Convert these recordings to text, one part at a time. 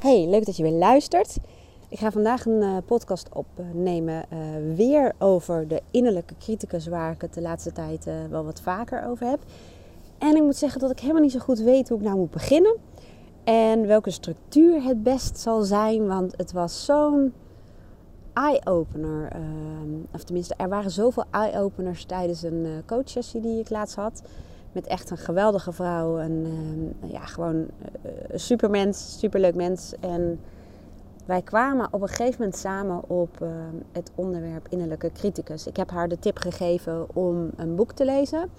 Hey, leuk dat je weer luistert. Ik ga vandaag een uh, podcast opnemen uh, weer over de innerlijke criticus waar ik het de laatste tijd uh, wel wat vaker over heb. En ik moet zeggen dat ik helemaal niet zo goed weet hoe ik nou moet beginnen. En welke structuur het best zal zijn, want het was zo'n eye-opener. Ehm, of tenminste, er waren zoveel eye-openers tijdens een coachsessie die ik laatst had met echt een geweldige vrouw. En uh, ja, gewoon een supermens, superleuk mens. En wij kwamen op een gegeven moment samen op uh, het onderwerp innerlijke criticus. Ik heb haar de tip gegeven om een boek te lezen.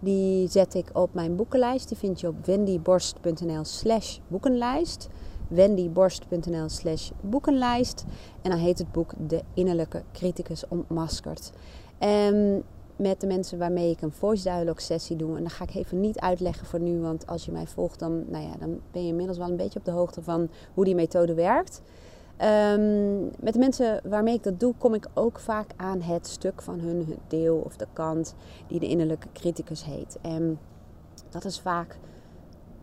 Die zet ik op mijn boekenlijst. Die vind je op wendyborst.nl slash boekenlijst. wendyborst.nl slash boekenlijst. En dan heet het boek De Innerlijke Criticus Ontmaskerd. En met de mensen waarmee ik een voice dialogue sessie doe. En dat ga ik even niet uitleggen voor nu, want als je mij volgt, dan, nou ja, dan ben je inmiddels wel een beetje op de hoogte van hoe die methode werkt. Um, met de mensen waarmee ik dat doe, kom ik ook vaak aan het stuk van hun, deel of de kant die de innerlijke criticus heet. En dat is vaak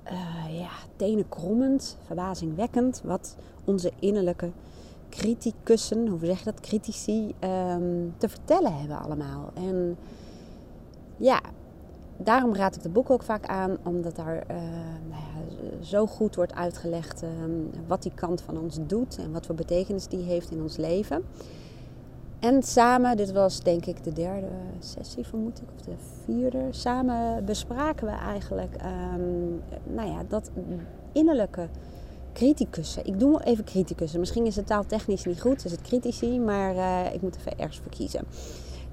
uh, ja, tenenkrommend, verbazingwekkend, wat onze innerlijke criticussen, hoe zeg je dat, critici, um, te vertellen hebben allemaal. En ja, daarom raad ik het boek ook vaak aan, omdat daar uh, nou ja, zo goed wordt uitgelegd um, wat die kant van ons doet en wat voor betekenis die heeft in ons leven. En samen, dit was denk ik de derde sessie vermoed ik, of de vierde, samen bespraken we eigenlijk um, nou ja, dat innerlijke criticussen. Ik doe even criticussen. Misschien is het taaltechnisch niet goed, is het critici, maar uh, ik moet even ergens voor kiezen.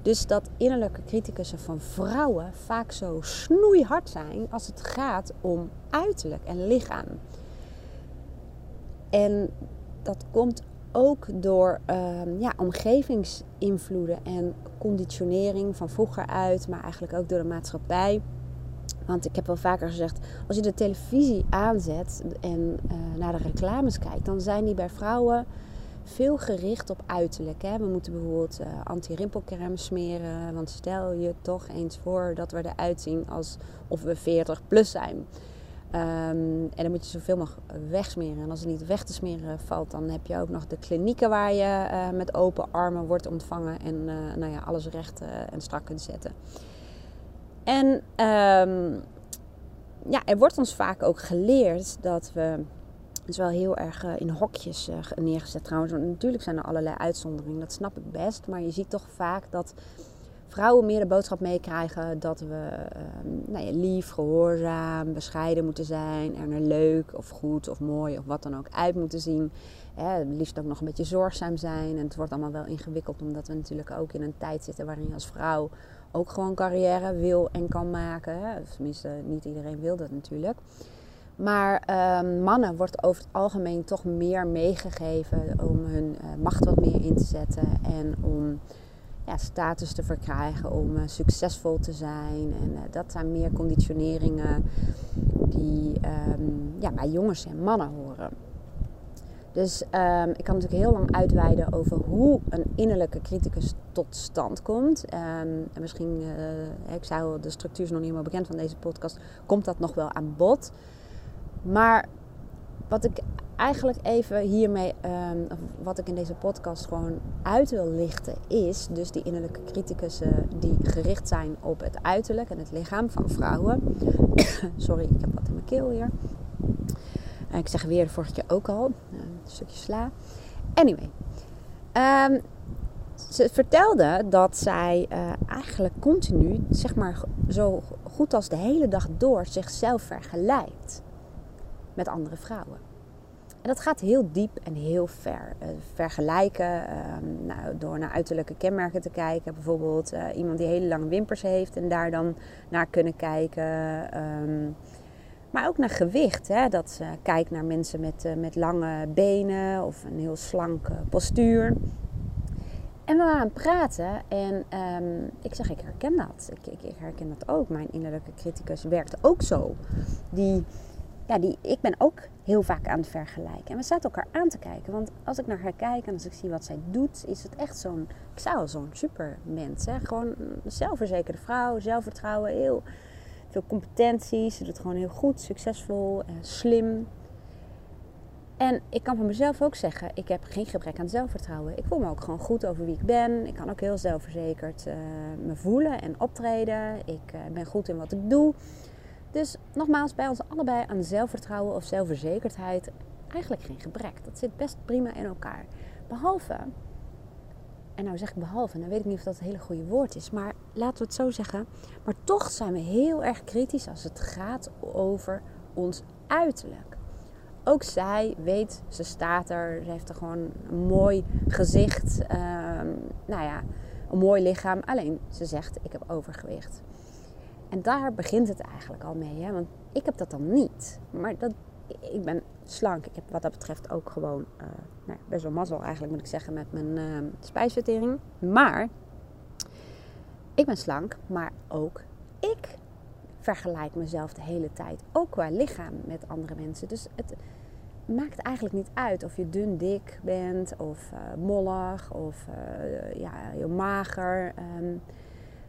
Dus dat innerlijke criticussen van vrouwen vaak zo snoeihard zijn als het gaat om uiterlijk en lichaam. En dat komt ook door uh, ja, omgevingsinvloeden en conditionering van vroeger uit, maar eigenlijk ook door de maatschappij. Want ik heb wel vaker gezegd, als je de televisie aanzet en uh, naar de reclames kijkt, dan zijn die bij vrouwen veel gericht op uiterlijk. Hè? We moeten bijvoorbeeld uh, anti-rimpelcrème smeren. Want stel je toch eens voor dat we eruit zien alsof we 40 plus zijn. Um, en dan moet je zoveel mogelijk wegsmeren. En als het niet weg te smeren valt, dan heb je ook nog de klinieken waar je uh, met open armen wordt ontvangen en nou ja, alles recht en strak kunt zetten. En um, ja, er wordt ons vaak ook geleerd dat we. Het is wel heel erg uh, in hokjes uh, neergezet trouwens. Want natuurlijk zijn er allerlei uitzonderingen, dat snap ik best. Maar je ziet toch vaak dat vrouwen meer de boodschap meekrijgen dat we uh, nou ja, lief, gehoorzaam, bescheiden moeten zijn. Er leuk of goed of mooi of wat dan ook uit moeten zien. Hè, liefst ook nog een beetje zorgzaam zijn. En het wordt allemaal wel ingewikkeld omdat we natuurlijk ook in een tijd zitten waarin je als vrouw ook gewoon carrière wil en kan maken. Tenminste, niet iedereen wil dat natuurlijk. Maar uh, mannen wordt over het algemeen toch meer meegegeven om hun uh, macht wat meer in te zetten en om ja, status te verkrijgen, om uh, succesvol te zijn. En uh, dat zijn meer conditioneringen die um, ja, bij jongens en mannen horen. Dus um, ik kan natuurlijk heel lang uitweiden over hoe een innerlijke criticus tot stand komt. Um, en misschien, uh, ik zei de structuur is nog niet helemaal bekend van deze podcast, komt dat nog wel aan bod. Maar wat ik eigenlijk even hiermee, um, wat ik in deze podcast gewoon uit wil lichten, is dus die innerlijke criticussen die gericht zijn op het uiterlijk en het lichaam van vrouwen. Sorry, ik heb wat in mijn keel hier. Ik zeg weer de vorige keer ook al stukje sla. Anyway. Um, ze vertelde dat zij uh, eigenlijk continu, zeg maar zo goed als de hele dag door, zichzelf vergelijkt met andere vrouwen. En dat gaat heel diep en heel ver. Vergelijken um, nou, door naar uiterlijke kenmerken te kijken. Bijvoorbeeld iemand die hele lange wimpers heeft en daar dan naar kunnen kijken. Um, maar ook naar gewicht. Hè? Dat uh, kijkt naar mensen met, uh, met lange benen of een heel slanke postuur. En we waren aan het praten en um, ik zeg, ik herken dat. Ik, ik, ik, herken dat ook. Mijn innerlijke criticus werkt ook zo. Die, ja, die, ik ben ook heel vaak aan het vergelijken. En we zaten elkaar aan te kijken. Want als ik naar haar kijk en als ik zie wat zij doet, is het echt zo'n, ik zou zo'n supermens. Hè? Gewoon een zelfverzekerde vrouw, zelfvertrouwen, heel veel competenties. Ze doet gewoon heel goed, succesvol, uh, slim. En ik kan van mezelf ook zeggen, ik heb geen gebrek aan zelfvertrouwen. Ik voel me ook gewoon goed over wie ik ben. Ik kan ook heel zelfverzekerd uh, me voelen en optreden. Ik uh, ben goed in wat ik doe. Dus nogmaals, bij ons allebei aan zelfvertrouwen of zelfverzekerdheid eigenlijk geen gebrek. Dat zit best prima in elkaar. Behalve, en nou zeg ik behalve, dan weet ik niet of dat een hele goede woord is, maar laten we het zo zeggen. Maar toch zijn we heel erg kritisch als het gaat over ons uiterlijk. Ook zij weet, ze staat er, ze heeft er gewoon een mooi gezicht, ehm, nou ja, een mooi lichaam. Alleen ze zegt, ik heb overgewicht. En daar begint het eigenlijk al mee, hè? want ik heb dat dan niet. Maar dat, ik ben slank. Ik heb wat dat betreft ook gewoon uh, nou, best wel mazzel eigenlijk moet ik zeggen met mijn uh, spijsvertering. Maar ik ben slank, maar ook ik vergelijk mezelf de hele tijd. Ook qua lichaam met andere mensen. Dus het maakt eigenlijk niet uit of je dun dik bent of uh, mollig of ja, heel mager. Um,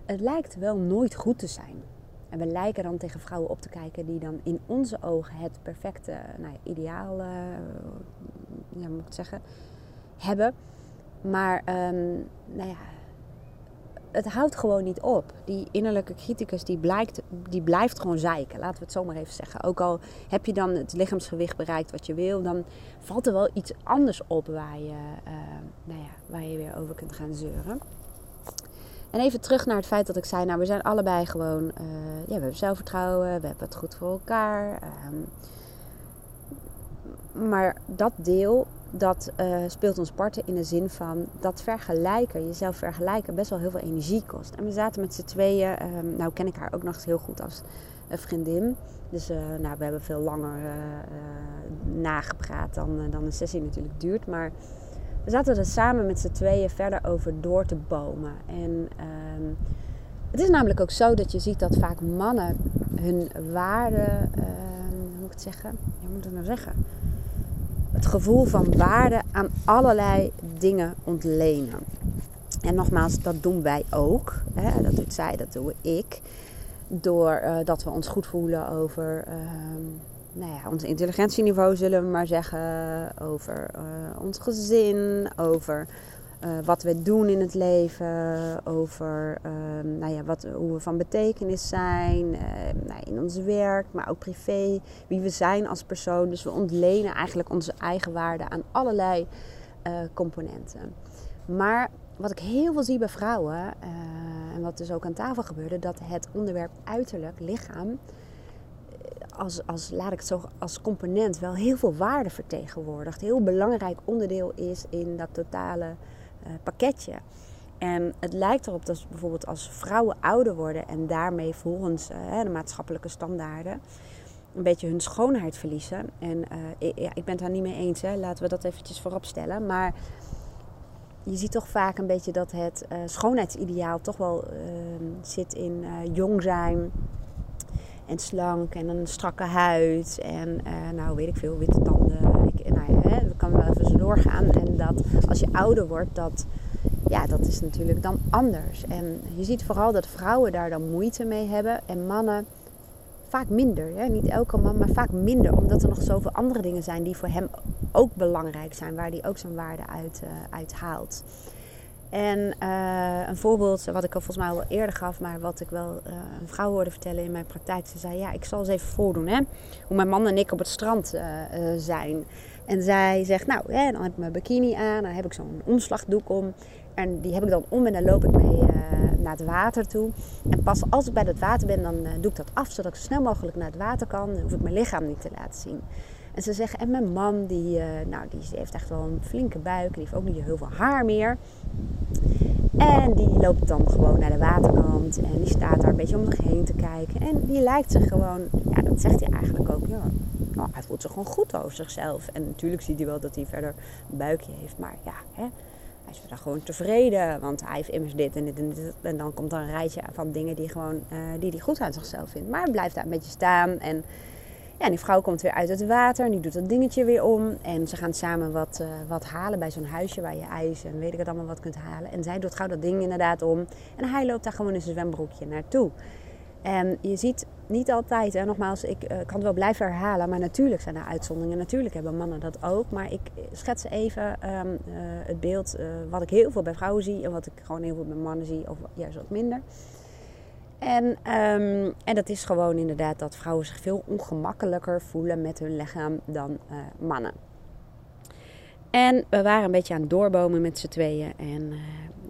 het lijkt wel nooit goed te zijn. En we lijken dan tegen vrouwen op te kijken die dan in onze ogen het perfecte nou ja, ideaal, uh, ja, moet ik zeggen, hebben. Maar um, nou ja, het houdt gewoon niet op. Die innerlijke criticus die, blijkt, die blijft gewoon zeiken. Laten we het zo maar even zeggen. Ook al heb je dan het lichaamsgewicht bereikt wat je wil, dan valt er wel iets anders op waar je, uh, nou ja, waar je weer over kunt gaan zeuren. En even terug naar het feit dat ik zei, nou we zijn allebei gewoon, uh, ja, we hebben zelfvertrouwen, we hebben het goed voor elkaar. Um, maar dat deel, dat uh, speelt ons parten in de zin van dat vergelijken, jezelf vergelijken, best wel heel veel energie kost. En we zaten met z'n tweeën, um, nou ken ik haar ook nog heel goed als een vriendin. Dus nou, we hebben veel langer nagepraat dan, dan een sessie natuurlijk duurt. Maar zaten er samen met z'n tweeën verder over door te bomen. En ehm, het is namelijk ook zo dat je ziet dat vaak mannen hun waarde, ehm, hoe moet ik het zeggen? Hoe moet het nou zeggen? Het gevoel van waarde aan allerlei dingen ontlenen. En nogmaals, dat doen wij ook. Hè? Dat doet zij, dat doe ik. Doordat uh, dat we ons goed voelen over ehm, nou ja, ons intelligentieniveau, zullen we maar zeggen. Over uh, ons gezin, over uh, wat we doen in het leven, over uh, nou ja, wat, hoe we van betekenis zijn nou, in ons werk, maar ook privé, wie we zijn als persoon. Dus we ontlenen eigenlijk onze eigen waarde aan allerlei componenten. Maar wat ik heel veel zie bij vrouwen, en wat dus ook aan tafel gebeurde, dat het onderwerp uiterlijk, lichaam, als, als, laat ik het zo, als component wel heel veel waarde vertegenwoordigt. Heel belangrijk onderdeel is in dat totale uh, pakketje. En het lijkt erop dat bijvoorbeeld als vrouwen ouder worden en daarmee volgens uh, de maatschappelijke standaarden een beetje hun schoonheid verliezen. En uh, ik, ja, ik ben het daar niet mee eens, hè. laten we dat eventjes voorop stellen. Maar je ziet toch vaak een beetje dat het schoonheidsideaal toch wel ehm, zit in jong zijn, en slank en een strakke huid. En uh, nou weet ik veel, witte tanden. Ik, nou ja, hè, dat kan wel even zo doorgaan. En dat als je ouder wordt, dat, ja, dat is natuurlijk dan anders. En je ziet vooral dat vrouwen daar dan moeite mee hebben. En mannen vaak minder. Hè? Niet elke man, maar vaak minder. Omdat er nog zoveel andere dingen zijn die voor hem ook belangrijk zijn. Waar hij ook zijn waarde uit, uh, uit haalt. En uh, een voorbeeld wat ik al volgens mij al eerder gaf, maar wat ik wel uh, een vrouw hoorde vertellen in mijn praktijk. Ze zei, ja, ik zal eens even voordoen hè, hoe mijn man en ik op het strand uh, zijn. En zij zegt, nou, hè, dan heb ik mijn bikini aan, dan heb ik zo'n omslagdoek om. En die heb ik dan om en dan loop ik mee naar het water toe. En pas als ik bij het water ben, dan doe ik dat af, zodat ik zo snel mogelijk naar het water kan. Dan hoef ik mijn lichaam niet te laten zien. En ze zeggen, en mijn man, die, uh, nou, die heeft echt wel een flinke buik. En die heeft ook niet heel veel haar meer. En die loopt dan gewoon naar de waterkant. En die staat daar een beetje om zich heen te kijken. En die lijkt zich gewoon, ja, dat zegt hij eigenlijk ook. Ja, nou, hij voelt zich gewoon goed over zichzelf. En natuurlijk ziet hij wel dat hij verder een buikje heeft. Maar ja, hè, hij is verder gewoon tevreden. Want hij heeft immers dit en dit en dit. En dan komt er een rijtje van dingen die, gewoon, uh, die hij goed aan zichzelf vindt. Maar hij blijft daar een beetje staan. En ja, die vrouw komt weer uit het water en die doet dat dingetje weer om. En ze gaan samen wat, uh, wat halen bij zo'n huisje waar je ijs en weet ik het allemaal wat kunt halen. En zij doet gauw dat ding inderdaad om. En hij loopt daar gewoon in zijn zwembroekje naartoe. En je ziet niet altijd. En nogmaals, ik kan het wel blijven herhalen. Maar natuurlijk zijn er uitzonderingen. Natuurlijk hebben mannen dat ook. Maar ik schets even ehm, het beeld wat ik heel veel bij vrouwen zie. En wat ik gewoon heel veel bij mannen zie. Of juist wat minder. En, ehm, en dat is gewoon inderdaad dat vrouwen zich veel ongemakkelijker voelen met hun lichaam dan uh, mannen. En we waren een beetje aan het doorbomen met z'n tweeën. En uh,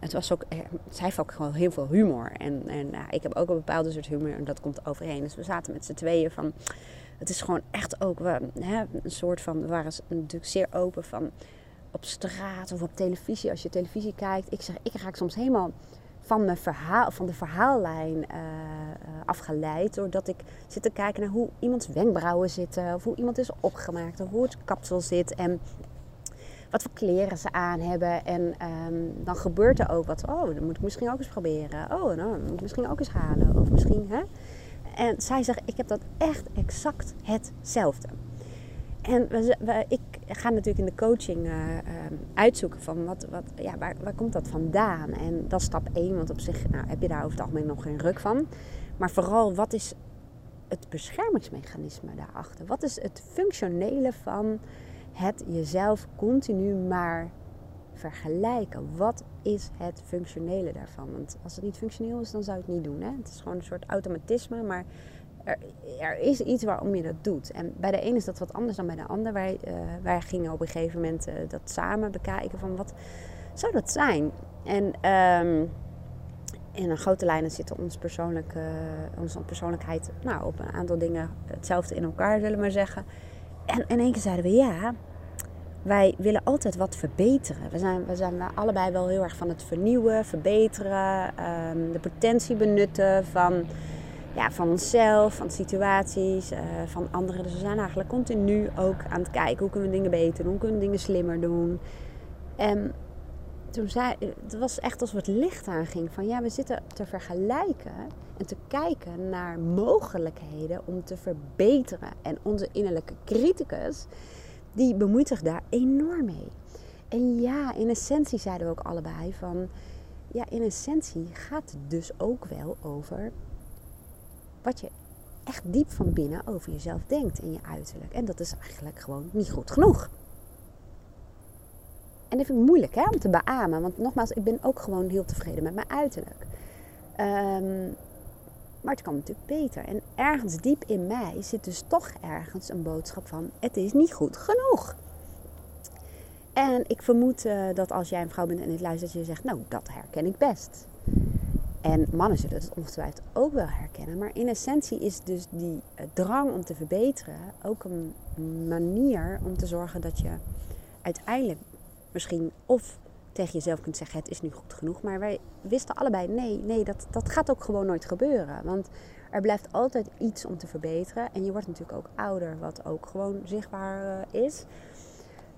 het was ook, zij heeft ook gewoon heel veel humor. En, en ik heb ook een bepaalde soort humor en dat komt overheen. Dus we zaten met z'n tweeën van. Het is gewoon echt ook we, hè, een soort van. We waren natuurlijk zeer open van. Op straat of op televisie. Als je televisie kijkt. Ik zeg, ik raak soms helemaal van, mijn verhaal, van de verhaallijn uh, afgeleid. Doordat ik zit te kijken naar hoe iemands wenkbrauwen zitten. Of hoe iemand is opgemaakt. Of hoe het kapsel zit. En wat voor kleren ze aan hebben. En um, dan gebeurt er ook wat. Oh, dat moet ik misschien ook eens proberen. Oh, dat moet ik misschien ook eens halen. Of misschien, hè. En zij zegt, ik heb dat echt exact hetzelfde. En we, ik ga natuurlijk in de coaching uh, uitzoeken van wat, wat, ja, waar, waar komt dat vandaan? En dat is stap 1, want op zich nou, heb je daar over het algemeen nog geen ruk van. Maar vooral, wat is het beschermingsmechanisme daarachter? Wat is het functionele van het jezelf continu maar vergelijken? Wat is het functionele daarvan? Want als het niet functioneel is, dan zou je het niet doen. Hè? Het is gewoon een soort automatisme, maar er, is iets waarom je dat doet. En bij de een is dat wat anders dan bij de ander. Wij, wij gingen op een gegeven moment uh, dat samen bekijken van wat zou dat zijn. En um, in een grote lijnen zit ons persoonlijke, onze persoonlijkheid nou, op een aantal dingen hetzelfde in elkaar, zullen we maar zeggen. En in één keer zeiden we ja, wij willen altijd wat verbeteren. We zijn, we zijn allebei wel heel erg van het vernieuwen, verbeteren, um, de potentie benutten van ja, van onszelf, van situaties, uh, van anderen. Dus we zijn eigenlijk continu ook aan het kijken hoe kunnen we dingen beter doen, hoe kunnen we dingen slimmer doen. En toen zei, het was echt alsof het licht aanging van ja, we zitten te vergelijken en te kijken naar mogelijkheden om te verbeteren. En onze innerlijke criticus, die bemoeit zich daar enorm mee. En ja, in essentie zeiden we ook allebei van, ja, in essentie gaat het dus ook wel over wat je echt diep van binnen over jezelf denkt in je uiterlijk. En dat is eigenlijk gewoon niet goed genoeg. En dat vind ik moeilijk hè, om te beamen. Want nogmaals, ik ben ook gewoon heel tevreden met mijn uiterlijk. Um, maar het kan natuurlijk beter. En ergens diep in mij zit dus toch ergens een boodschap van: het is niet goed genoeg. En ik vermoed uh, dat als jij een vrouw bent en dit luistert, je zegt: Nou, dat herken ik best. En mannen zullen het ongetwijfeld ook wel herkennen. Maar in essentie is dus die eh, drang om te verbeteren ook een manier om te zorgen dat je uiteindelijk misschien of tegen jezelf kunt zeggen: het is nu goed genoeg. Maar wij wisten allebei: nee, nee, dat, dat gaat ook gewoon nooit gebeuren. Want er blijft altijd iets om te verbeteren. En je wordt natuurlijk ook ouder, wat ook gewoon zichtbaar eh, is.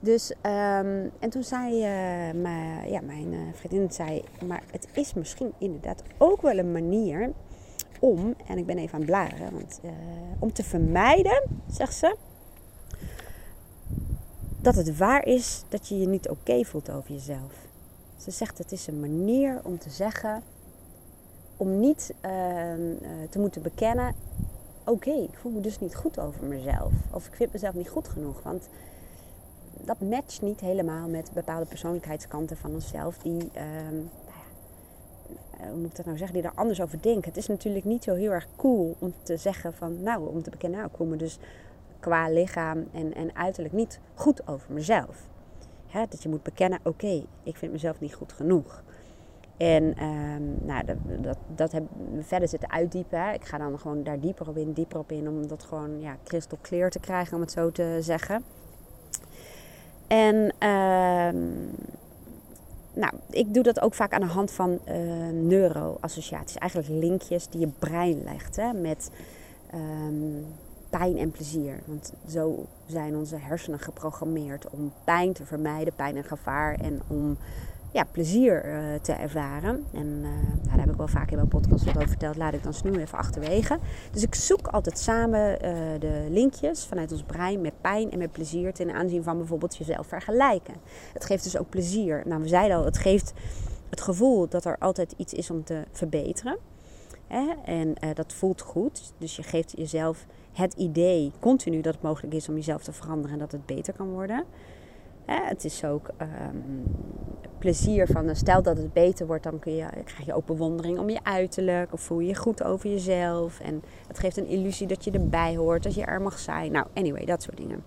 Dus, um, en toen zei uh, mijn, ja, mijn uh, vriendin, zei, maar het is misschien inderdaad ook wel een manier om, en ik ben even aan het bladeren, want, uh, om te vermijden, zegt ze, dat het waar is dat je je niet oké voelt over jezelf. Ze zegt het is een manier om te zeggen, om niet ehm, te moeten bekennen, oké, ik voel me dus niet goed over mezelf. Of ik vind mezelf niet goed genoeg, want dat matcht niet helemaal met bepaalde persoonlijkheidskanten van onszelf die, um, hoe moet ik dat nou zeggen, die er anders over denken. Het is natuurlijk niet zo heel erg cool om te zeggen van, nou, om te bekennen, nou, ik voel me dus qua lichaam en, en uiterlijk niet goed over mezelf. Dat je moet bekennen, oké, ik vind mezelf niet goed genoeg. En um, nou, dat, dat, dat heb verder zitten uitdiepen. Hè. Ik ga dan gewoon daar dieper op in, dieper op in, om dat gewoon ja, crystal clear te krijgen, om het zo te zeggen. En uh, nou, ik doe dat ook vaak aan de hand van uh, neuroassociaties. Eigenlijk linkjes die je brein legt hè, met um, pijn en plezier. Want zo zijn onze hersenen geprogrammeerd om pijn te vermijden, pijn en gevaar. En om ja, plezier uh, te ervaren. En uh, nou, daar heb ik wel vaak in mijn podcast wat over verteld. Laat ik dan nu even achterwege. Dus ik zoek altijd samen uh, de linkjes vanuit ons brein met pijn en met plezier ten aanzien van bijvoorbeeld jezelf vergelijken. Het geeft dus ook plezier. Nou, we zeiden al, het geeft het gevoel dat er altijd iets is om te verbeteren. Hè? En dat voelt goed. Dus je geeft jezelf het idee continu dat het mogelijk is om jezelf te veranderen en dat het beter kan worden. Het is ook um, plezier van, stel dat het beter wordt, dan kun je, krijg je ook bewondering om je uiterlijk. Of voel je je goed over jezelf. En het geeft een illusie dat je erbij hoort, dat je er mag zijn. Nou, anyway, dat soort dingen.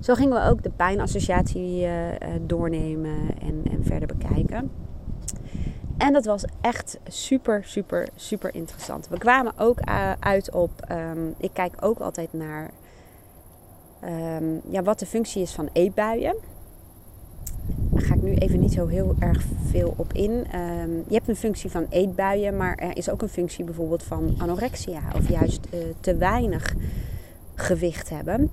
Zo gingen we ook de pijnassociatie uh, doornemen en, en verder bekijken. En dat was echt super, super, super interessant. We kwamen ook uit op. Um, ik kijk ook altijd naar um, ja, wat de functie is van eetbuien. Daar ga ik nu even niet zo heel erg veel op in. Um, je hebt een functie van eetbuien, maar er is ook een functie bijvoorbeeld van anorexia. Of juist uh, te weinig gewicht hebben.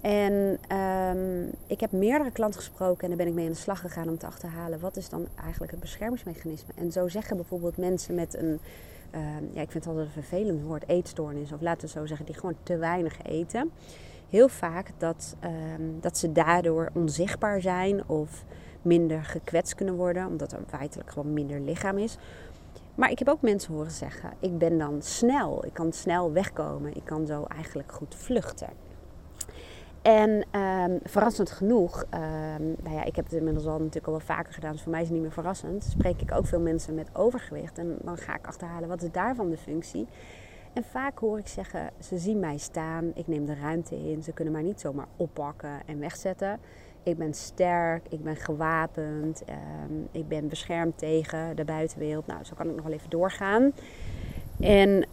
En um, ik heb meerdere klanten gesproken en daar ben ik mee aan de slag gegaan om te achterhalen wat is dan eigenlijk het beschermingsmechanisme. En zo zeggen bijvoorbeeld mensen met een, um, ja ik vind het altijd een vervelend woord, eetstoornis, of laten we zo zeggen, die gewoon te weinig eten. Heel vaak dat, um, dat ze daardoor onzichtbaar zijn of minder gekwetst kunnen worden, omdat er feitelijk gewoon minder lichaam is. Maar ik heb ook mensen horen zeggen, ik ben dan snel, ik kan snel wegkomen, ik kan zo eigenlijk goed vluchten. En um, verrassend genoeg, um, nou ja, ik heb het inmiddels al natuurlijk al wel vaker gedaan, dus voor mij is het niet meer verrassend. Spreek ik ook veel mensen met overgewicht en dan ga ik achterhalen wat is daarvan de functie. En vaak hoor ik zeggen, ze zien mij staan, ik neem de ruimte in, ze kunnen mij niet zomaar oppakken en wegzetten. Ik ben sterk, ik ben gewapend, um, ik ben beschermd tegen de buitenwereld. Nou, zo kan ik nog wel even doorgaan. En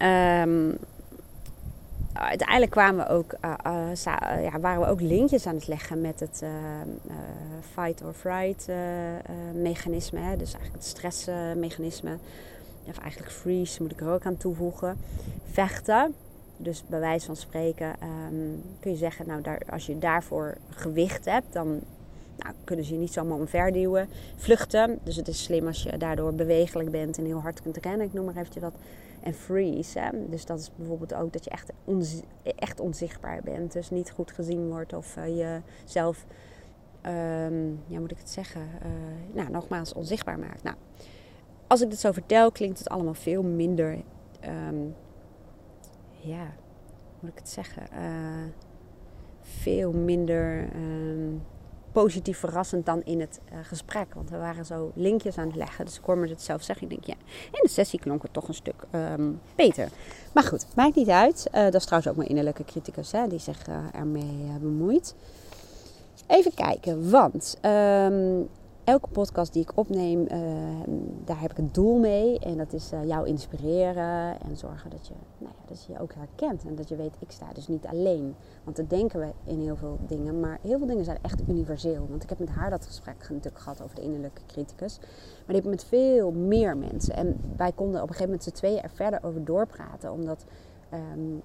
uiteindelijk kwamen we ook, uh, uh, ja, waren we ook linkjes aan het leggen met het fight or fright mechanisme. Hè? Dus eigenlijk het stressmechanisme. Of eigenlijk freeze moet ik er ook aan toevoegen. Vechten. Dus bij wijze van spreken um, kun je zeggen, nou, daar, als je daarvoor gewicht hebt, dan nou, kunnen ze je niet zomaar omverduwen. Vluchten. Dus het is slim als je daardoor bewegelijk bent en heel hard kunt rennen. Ik noem maar eventjes wat en freeze. Hè? Dus dat is bijvoorbeeld ook dat je echt, echt onzichtbaar bent. Dus niet goed gezien wordt of uh, jezelf, um, ja moet ik het zeggen, uh, nou nogmaals onzichtbaar maakt. Nou, als ik dit zo vertel klinkt het allemaal veel minder, um, ja, moet ik het zeggen, uh, veel minder... Um, positief verrassend dan in het uh, gesprek. Want we waren zo linkjes aan het leggen. Dus ik hoor me het zelf zeggen. Ik denk, ja, in de sessie klonk het toch een stuk um, beter. Maar goed, maakt niet uit. Uh, dat is trouwens ook mijn innerlijke criticus hè, die zich ermee bemoeit. Even kijken, want elke podcast die ik opneem, uh, daar heb ik een doel mee. En dat is uh, jou inspireren en zorgen dat je, nou ja, dat je je ook herkent. En dat je weet, ik sta dus niet alleen. Want dat denken we in heel veel dingen. Maar heel veel dingen zijn echt universeel. Want ik heb met haar dat gesprek natuurlijk gehad over de innerlijke criticus. Maar die heb met veel meer mensen. En wij konden op een gegeven moment z'n tweeën er verder over doorpraten. Omdat Um,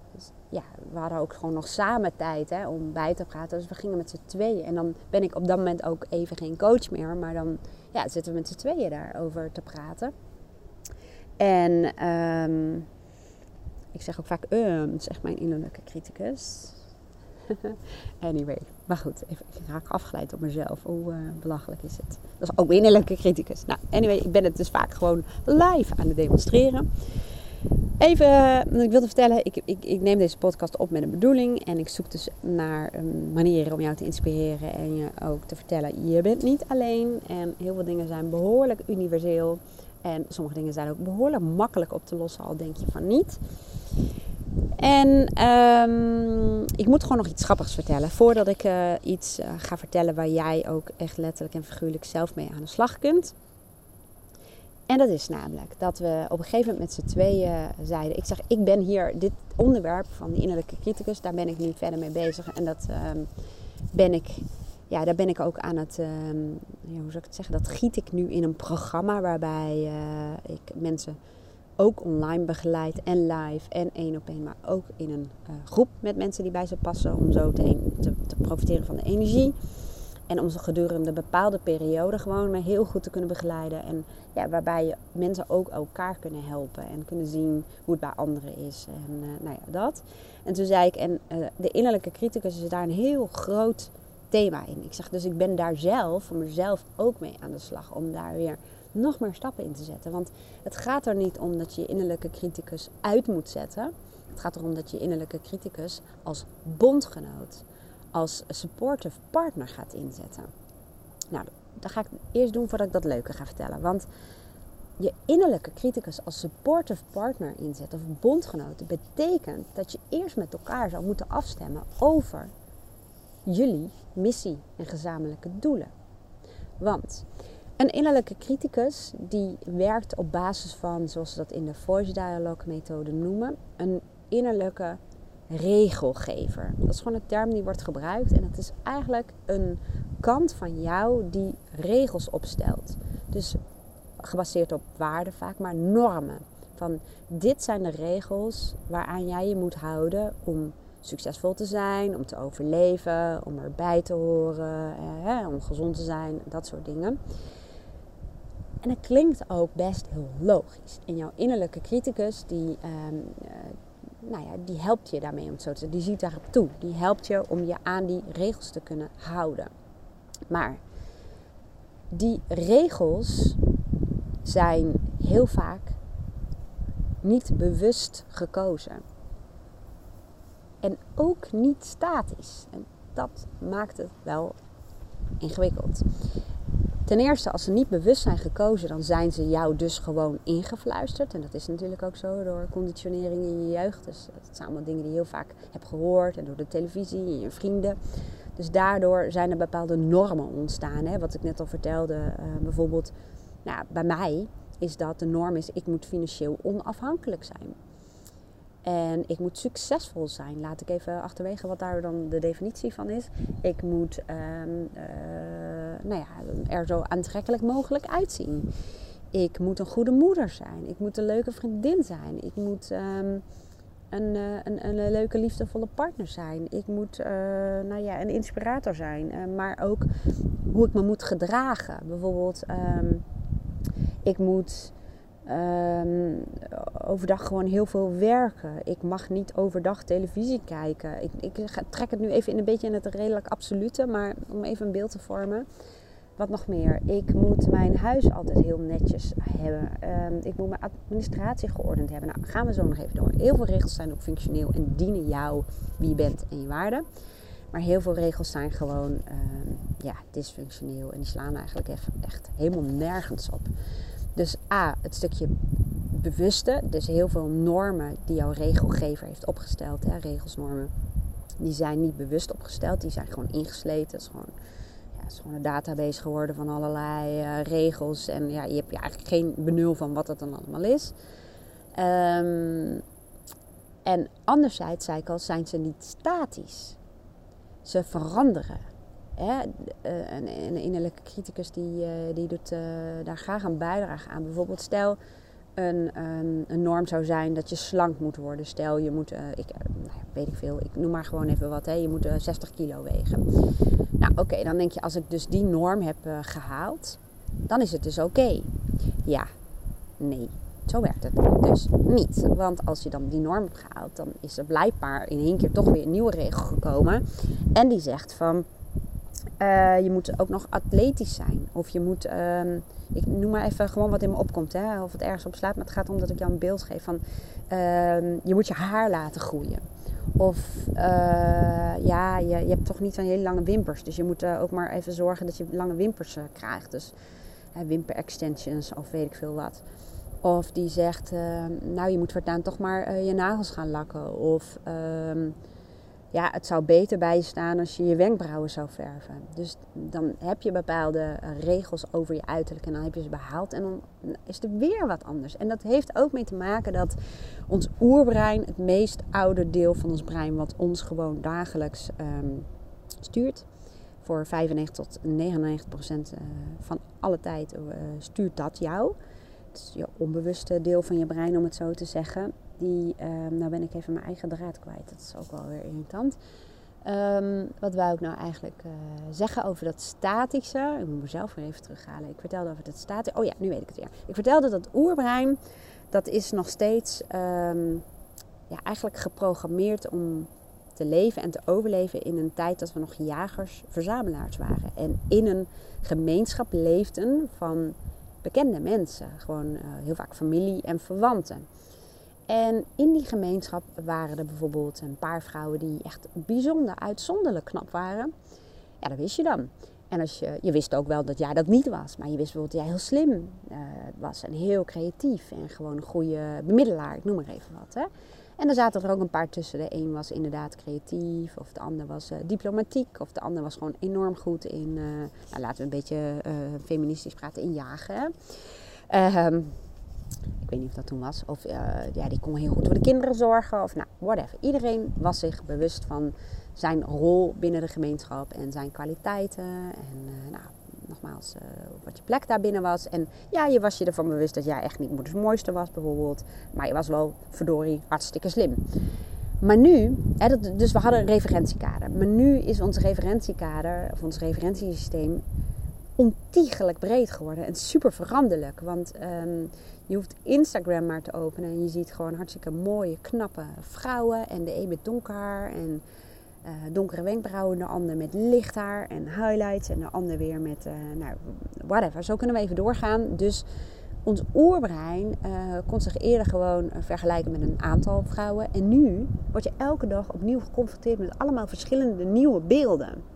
ja, we hadden ook gewoon nog samen tijd hè, om bij te praten. Dus we gingen met z'n tweeën. En dan ben ik op dat moment ook even geen coach meer. Maar dan ja, zitten we met z'n tweeën daarover te praten. En um, ik zeg ook vaak um, zegt mijn innerlijke criticus. anyway, maar goed, even, ik raak afgeleid op mezelf. Hoe uh, belachelijk is het? Dat is ook innerlijke criticus. Nou, anyway, ik ben het dus vaak gewoon live aan het demonstreren. Even, ik wilde vertellen, ik, ik, ik, neem deze podcast op met een bedoeling. En ik zoek dus naar um, manieren om jou te inspireren en je ook te vertellen, je bent niet alleen. En heel veel dingen zijn behoorlijk universeel. En sommige dingen zijn ook behoorlijk makkelijk op te lossen, al denk je van niet. En um, ik moet gewoon nog iets grappigs vertellen. Voordat ik uh, iets uh, ga vertellen waar jij ook echt letterlijk en figuurlijk zelf mee aan de slag kunt. En dat is namelijk dat we op een gegeven moment met z'n tweeën zeiden: Ik zeg, ik ben hier, dit onderwerp van die innerlijke criticus, daar ben ik nu verder mee bezig. En dat um, ben ik, ja, daar ben ik ook aan het, ja, hoe zou ik het zeggen, dat giet ik nu in een programma waarbij uh, ik mensen ook online begeleid en live en één op één, maar ook in een uh, groep met mensen die bij ze passen om zo te, te profiteren van de energie. En om ze gedurende een bepaalde periode gewoon maar heel goed te kunnen begeleiden. En ja, waarbij je mensen ook elkaar kunnen helpen en kunnen zien hoe het bij anderen is. En uh, nou ja, dat. En toen zei ik, en uh, de innerlijke criticus is daar een heel groot thema in. Ik zeg dus, ik ben daar zelf, voor mezelf ook mee aan de slag. Om daar weer nog meer stappen in te zetten. Want het gaat er niet om dat je je innerlijke criticus uit moet zetten. Het gaat erom dat je innerlijke criticus als bondgenoot, als supportive partner gaat inzetten. Nou, dat ga ik eerst doen voordat ik dat leuke ga vertellen. Want je innerlijke criticus als supportive partner inzetten of bondgenoot betekent dat je eerst met elkaar zou moeten afstemmen over jullie missie en gezamenlijke doelen. Want een innerlijke criticus die werkt op basis van, zoals ze dat in de voice dialogue methode noemen, een innerlijke regelgever. Dat is gewoon een term die wordt gebruikt en het is eigenlijk een kant van jou die regels opstelt. Dus gebaseerd op waarden vaak, maar normen. Van dit zijn de regels waaraan jij je moet houden om succesvol te zijn, om te overleven, om erbij te horen, eh, om gezond te zijn, dat soort dingen. En het klinkt ook best heel logisch. En jouw innerlijke criticus, die, ehm, eh, nou ja, die helpt je daarmee om het zo te zeggen. Die ziet daarop toe. Die helpt je om je aan die regels te kunnen houden. Maar die regels zijn heel vaak niet bewust gekozen. En ook niet statisch. En dat maakt het wel ingewikkeld. Ten eerste, als ze niet bewust zijn gekozen, dan zijn ze jou dus gewoon ingefluisterd. En dat is natuurlijk ook zo door conditionering in je jeugd. Dus dat zijn allemaal dingen die je heel vaak hebt gehoord. En door de televisie en je vrienden. Dus daardoor zijn er bepaalde normen ontstaan. Hè? Wat ik net al vertelde, uh, bijvoorbeeld nou, bij mij is dat de norm is, ik moet financieel onafhankelijk zijn. En ik moet succesvol zijn. Laat ik even achterwege wat daar dan de definitie van is. Ik moet um, uh, nou ja, er zo aantrekkelijk mogelijk uitzien. Ik moet een goede moeder zijn. Ik moet een leuke vriendin zijn. Ik moet um, een, uh, een, een, leuke, liefdevolle partner zijn. Ik moet uh, nou ja, een inspirator zijn. maar ook hoe ik me moet gedragen. Bijvoorbeeld, um, ik moet overdag gewoon heel veel werken. Ik mag niet overdag televisie kijken. Ik, ik trek het nu even in een beetje in het redelijk absolute, maar om even een beeld te vormen. Wat nog meer? Ik moet mijn huis altijd heel netjes hebben. Um, ik moet mijn administratie geordend hebben. Nou, gaan we zo nog even door. Heel veel regels zijn ook functioneel en dienen jou, wie je bent en je waarde. Maar heel veel regels zijn gewoon um, ja, dysfunctioneel en die slaan eigenlijk echt helemaal nergens op. Dus A, het stukje bewuste, dus heel veel normen die jouw regelgever heeft opgesteld, hè, regelsnormen, die zijn niet bewust opgesteld, die zijn gewoon ingesleten. Het is gewoon, ja, is gewoon een database geworden van allerlei uh, regels en ja, je hebt je eigenlijk geen benul van wat het dan allemaal is. Um, en anderzijds, zei ik al, zijn ze niet statisch. Ze veranderen. Hè, eh, een, een, innerlijke criticus die, uh, die doet daar graag een bijdrage aan. Bijvoorbeeld stel een, um, een, norm zou zijn dat je slank moet worden. Stel je moet, ik, nou, weet ik veel, ik noem maar gewoon even wat, hè, je moet 60 kilo wegen. Nou oké, dan denk je als ik dus die norm heb gehaald, dan is het dus oké. Ja, nee, zo werkt het dus niet. Want als je dan die norm hebt gehaald, dan is er blijkbaar in één keer toch weer een nieuwe regel gekomen. En die zegt van uh, je moet ook nog atletisch zijn. Of je moet, uh, ik noem maar even gewoon wat in me opkomt, hè, of het ergens op slaat. Maar het gaat om dat ik jou een beeld geef van, uh, je moet je haar laten groeien. Of eh, ja, je, je, hebt toch niet zo'n hele lange wimpers. Dus je moet ook maar even zorgen dat je lange wimpers krijgt. Dus wimper extensions of weet ik veel wat. Of die zegt, nou je moet voortaan toch maar je nagels gaan lakken. Of ehm, ja, het zou beter bij je staan als je je wenkbrauwen zou verven. Dus dan heb je bepaalde eh, regels over je uiterlijk en dan heb je ze behaald en dan is er weer wat anders. En dat heeft ook mee te maken dat ons oerbrein, het meest oude deel van ons brein, wat ons gewoon dagelijks um, stuurt, voor 95 tot 99 procent uh, van alle tijd uh, stuurt dat jou. Het is je onbewuste deel van je brein, om het zo te zeggen die, um, nou ben ik even mijn eigen draad kwijt. Dat is ook wel weer irritant. Um, wat wou ik nou eigenlijk uh, zeggen over dat statische? Ik moet mezelf weer even terughalen. Ik vertelde over dat statische. Oh ja, nu weet ik het weer. Ik vertelde dat oerbrein, dat is nog steeds um, ja, eigenlijk geprogrammeerd om te leven en te overleven in een tijd dat we nog jagers, verzamelaars waren. En in een gemeenschap leefden van bekende mensen. Gewoon heel vaak familie en verwanten. En in die gemeenschap waren er bijvoorbeeld een paar vrouwen die echt bijzonder uitzonderlijk knap waren. Ja, dat wist je dan. En als je, je wist ook wel dat jij dat niet was. Maar je wist bijvoorbeeld dat jij heel slim uh, was en heel creatief. En gewoon een goede bemiddelaar, ik noem maar even wat. Hè. En er zaten er ook een paar tussen. De een was inderdaad creatief, of de ander was uh, diplomatiek, of de ander was gewoon enorm goed in, uh, nou, laten we een beetje feministisch praten, in jagen. Ehm, ik weet niet of dat toen was. Of ja, die kon heel goed voor de kinderen zorgen. Of nou, whatever. Iedereen was zich bewust van zijn rol binnen de gemeenschap en zijn kwaliteiten. En uh, nou, nogmaals, uh, wat je plek daar binnen was. En ja, je was je ervan bewust dat jij echt niet moeders mooiste was bijvoorbeeld. Maar je was wel, verdorie, hartstikke slim. Maar nu, hè, dat, dus we hadden een referentiekader. Maar nu is ons referentiekader, of ons referentiesysteem, ontiegelijk breed geworden en super veranderlijk. Want um, je hoeft Instagram maar te openen en je ziet gewoon hartstikke mooie, knappe vrouwen. En de een met donker haar en uh, donkere wenkbrauwen, de ander met licht haar en highlights en de ander weer met, uh, nou, whatever. Zo kunnen we even doorgaan. Dus ons oerbrein uh, kon zich eerder gewoon vergelijken met een aantal vrouwen. En nu word je elke dag opnieuw geconfronteerd met allemaal verschillende nieuwe beelden.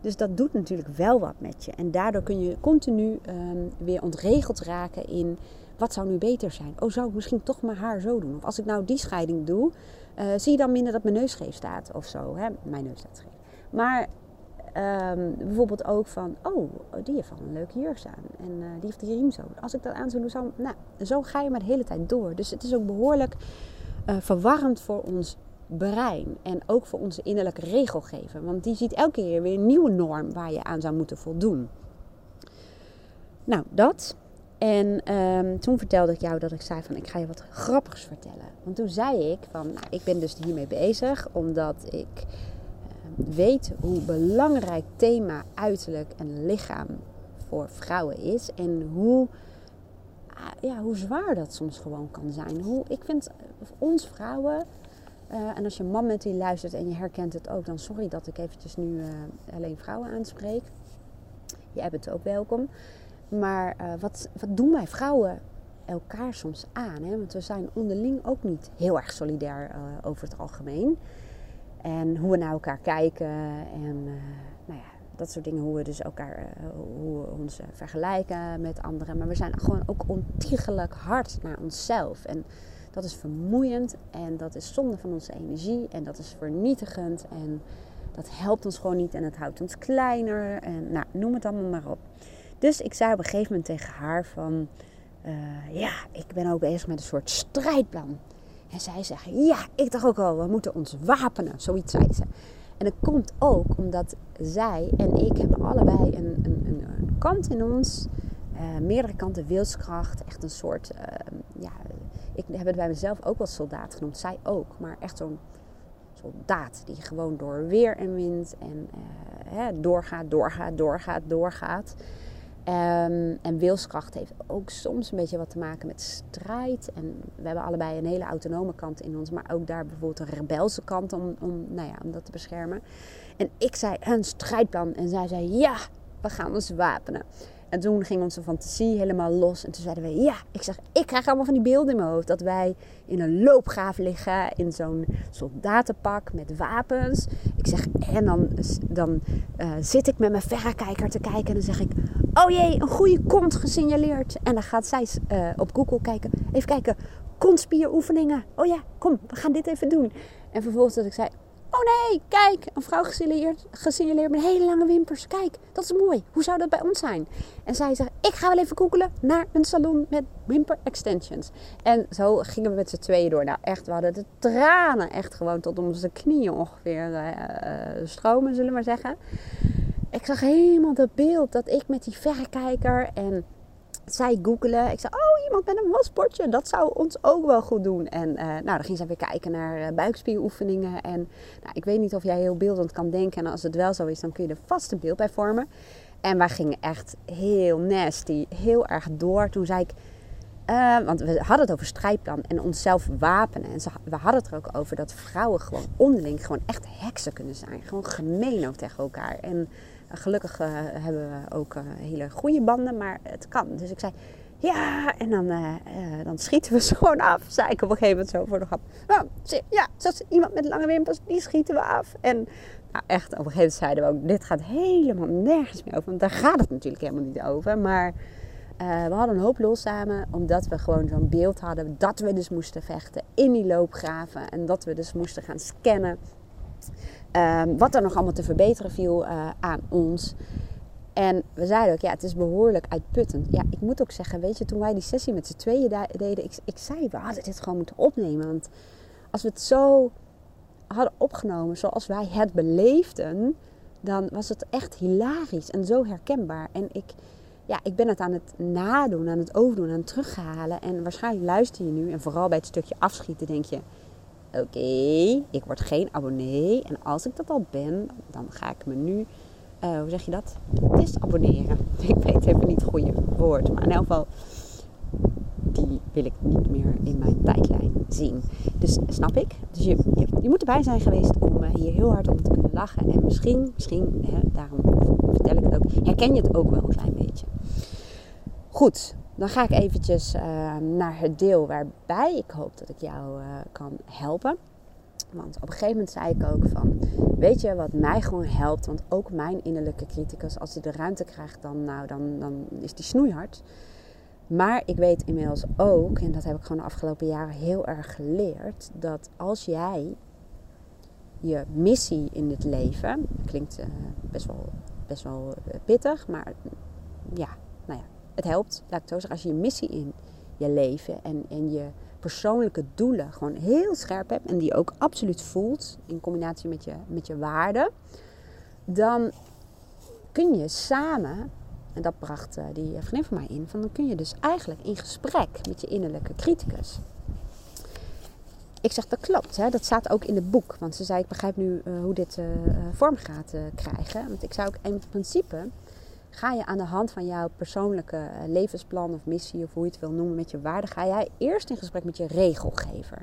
Dus dat doet natuurlijk wel wat met je. En daardoor kun je continu um, weer ontregeld raken in wat zou nu beter zijn. Oh, zou ik misschien toch mijn haar zo doen? Of als ik nou die scheiding doe, uh, zie je dan minder dat mijn neus scheef staat of zo. Hè? Mijn neus staat scheef. Maar um, bijvoorbeeld ook van, oh, die heeft wel een leuke jurk staan. En uh, die heeft die riem zo. Als ik dat aan zou doen, nou, zo ga je maar de hele tijd door. Dus het is ook behoorlijk uh, verwarrend voor ons brein. En ook voor onze innerlijke regelgever. Want die ziet elke keer weer een nieuwe norm waar je aan zou moeten voldoen. Nou, dat. En um, toen vertelde ik jou dat ik zei van ik ga je wat grappigs vertellen. Want toen zei ik van nou, ik ben dus hiermee bezig omdat ik uh, weet hoe belangrijk thema uiterlijk en lichaam voor vrouwen is. En hoe, uh, ja, hoe zwaar dat soms gewoon kan zijn. Hoe, ik vind ons vrouwen, uh, en als je man met die luistert en je herkent het ook, dan sorry dat ik eventjes nu eh, alleen vrouwen aanspreek. Jij bent ook welkom. Maar uh, wat, wat doen wij vrouwen elkaar soms aan? Hè? Want we zijn onderling ook niet heel erg solidair over het algemeen. En hoe we naar elkaar kijken en nou ja, dat soort dingen. Hoe we dus elkaar, hoe we ons vergelijken met anderen. Maar we zijn gewoon ook ontiegelijk hard naar onszelf. En dat is vermoeiend en dat is zonde van onze energie en dat is vernietigend. En dat helpt ons gewoon niet en het houdt ons kleiner. En nou, noem het allemaal maar op. Dus ik zei op een gegeven moment tegen haar van... Uh, ja, ik ben ook bezig met een soort strijdplan. En zij zegt, ja, ik dacht ook al, we moeten ons wapenen. Zoiets zei ze. En dat komt ook omdat zij en ik hebben allebei een, een, een, kant in ons... Uh, meerdere kanten wilskracht. Echt een soort, uh, ja, ik heb het bij mezelf ook wel soldaat genoemd. Zij ook. Maar echt zo'n soldaat die gewoon door weer en wind en hè, doorgaat, doorgaat, doorgaat, doorgaat. Um, en wilskracht heeft ook soms een beetje wat te maken met strijd. En we hebben allebei een hele autonome kant in ons, maar ook daar bijvoorbeeld een rebelse kant om, om, nou ja, om dat te beschermen. En ik zei een strijdplan en zij zei ja, we gaan ons wapenen. En toen ging onze fantasie helemaal los. En toen zeiden we, ja, ik zeg, ik krijg allemaal van die beelden in mijn hoofd. Dat wij in een loopgraaf liggen, in zo'n soldatenpak met wapens. Ik zeg, en dan, dan uh, zit ik met mijn verrekijker te kijken en dan zeg ik, oh jee, een goede kont gesignaleerd. En dan gaat zij uh, op Google kijken, even kijken, kontspieroefeningen. Oh ja, kom, we gaan dit even doen. En vervolgens dat ik zei, Oh nee, kijk, een vrouw gesignaleerd, gesignaleerd met hele lange wimpers. Kijk, dat is mooi. Hoe zou dat bij ons zijn? En zij zegt, ik ga wel even googelen naar een salon met wimper extensions. En zo gingen we met z'n tweeën door. Nou echt, we hadden de tranen echt gewoon tot onze knieën ongeveer uh, stromen, zullen we maar zeggen. Ik zag helemaal dat beeld dat ik met die verrekijker en zij googelen. Ik zei, oh, iemand met een wasbordje. Dat zou ons ook wel goed doen. En uh, nou, dan ging zij weer kijken naar uh, buikspieroefeningen. En nou, ik weet niet of jij heel beeldend kan denken. En als het wel zo is, dan kun je er vast een beeld bij vormen. En wij gingen echt heel nasty, heel erg door. Toen zei ik, uh, want we hadden het over strijdplan en onszelf wapenen. En we hadden het er ook over dat vrouwen gewoon onderling gewoon echt heksen kunnen zijn. Gewoon gemeen ook tegen elkaar. En gelukkig hebben we ook hele goede banden, maar het kan. Dus ik zei, ja, en dan, dan schieten we ze gewoon af. Zei ik op een gegeven moment zo voor de grap. Nou, ja, zoals iemand met lange wimpers, die schieten we af. En nou, echt, op een gegeven moment zeiden we ook, dit gaat helemaal nergens meer over. Want daar gaat het natuurlijk helemaal niet over. Maar we hadden een hoop los samen, omdat we gewoon zo'n beeld hadden dat we dus moesten vechten in die loopgraven. En dat we dus moesten gaan scannen um, wat er nog allemaal te verbeteren viel uh, aan ons. En we zeiden ook, ja, het is behoorlijk uitputtend. Ja, ik moet ook zeggen, weet je, toen wij die sessie met z'n tweeën deden, ik, ik zei, we hadden dit gewoon moeten opnemen. Want als we het zo hadden opgenomen zoals wij het beleefden, dan was het echt hilarisch en zo herkenbaar. En ik, ja, ik ben het aan het nadoen, aan het overdoen, aan het terughalen. En waarschijnlijk luister je nu en vooral bij het stukje afschieten denk je... Oké, ik word geen abonnee. En als ik dat al ben, dan ga ik me nu... Uh, hoe zeg je dat? Disabonneren. Ik weet even niet het goede woord. Maar in elk geval die wil ik niet meer in mijn tijdlijn zien. Dus snap ik. Dus je, je, moet erbij zijn geweest om uh, hier heel hard om te kunnen lachen. En misschien, misschien hè, daarom vertel ik het ook, herken je het ook wel een klein beetje. Goed, dan ga ik eventjes uh, naar het deel waarbij ik hoop dat ik jou uh, kan helpen. Want op een gegeven moment zei ik ook van, weet je wat mij gewoon helpt? Want ook mijn innerlijke criticus, als hij de ruimte krijgt, dan, nou, dan, dan is die snoeihard. Maar ik weet inmiddels ook, en dat heb ik gewoon de afgelopen jaren heel erg geleerd, dat als jij je missie in het leven, klinkt uh, best wel, best wel eh, pittig, maar ja, nou ja, het helpt. Laat ik het zo zeggen, als je je missie in je leven en, en je persoonlijke doelen gewoon heel scherp hebt en die ook absoluut voelt in combinatie met je, met je waarden, dan kun je samen en dat bracht uh, die vriendin van mij in. Van dan kun je dus eigenlijk in gesprek met je innerlijke criticus. Ik zeg, dat klopt. Hè? Dat staat ook in het boek. Want ze zei, ik begrijp nu uh, hoe dit uh, vorm gaat krijgen. Want ik zou ook in principe... Ga je aan de hand van jouw persoonlijke levensplan of missie... of hoe je het wil noemen met je waarden... ga jij eerst in gesprek met je regelgever.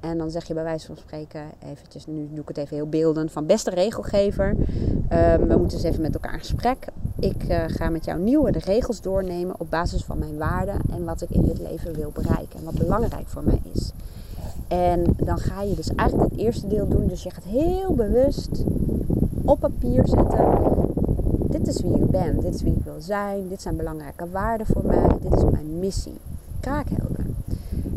En dan zeg je bij wijze van spreken, eventjes, nu doe ik het even heel beeldend, van beste regelgever, um, we moeten eens even met elkaar in gesprek. Ik uh, ga met jou nieuwe de regels doornemen op basis van mijn waarden en wat ik in dit leven wil bereiken en wat belangrijk voor mij is. En dan ga je dus eigenlijk het eerste deel doen. Dus je gaat heel bewust op papier zetten. Dit is wie ik ben, dit is wie ik wil zijn, dit zijn belangrijke waarden voor mij, dit is mijn missie. Kraakhelder.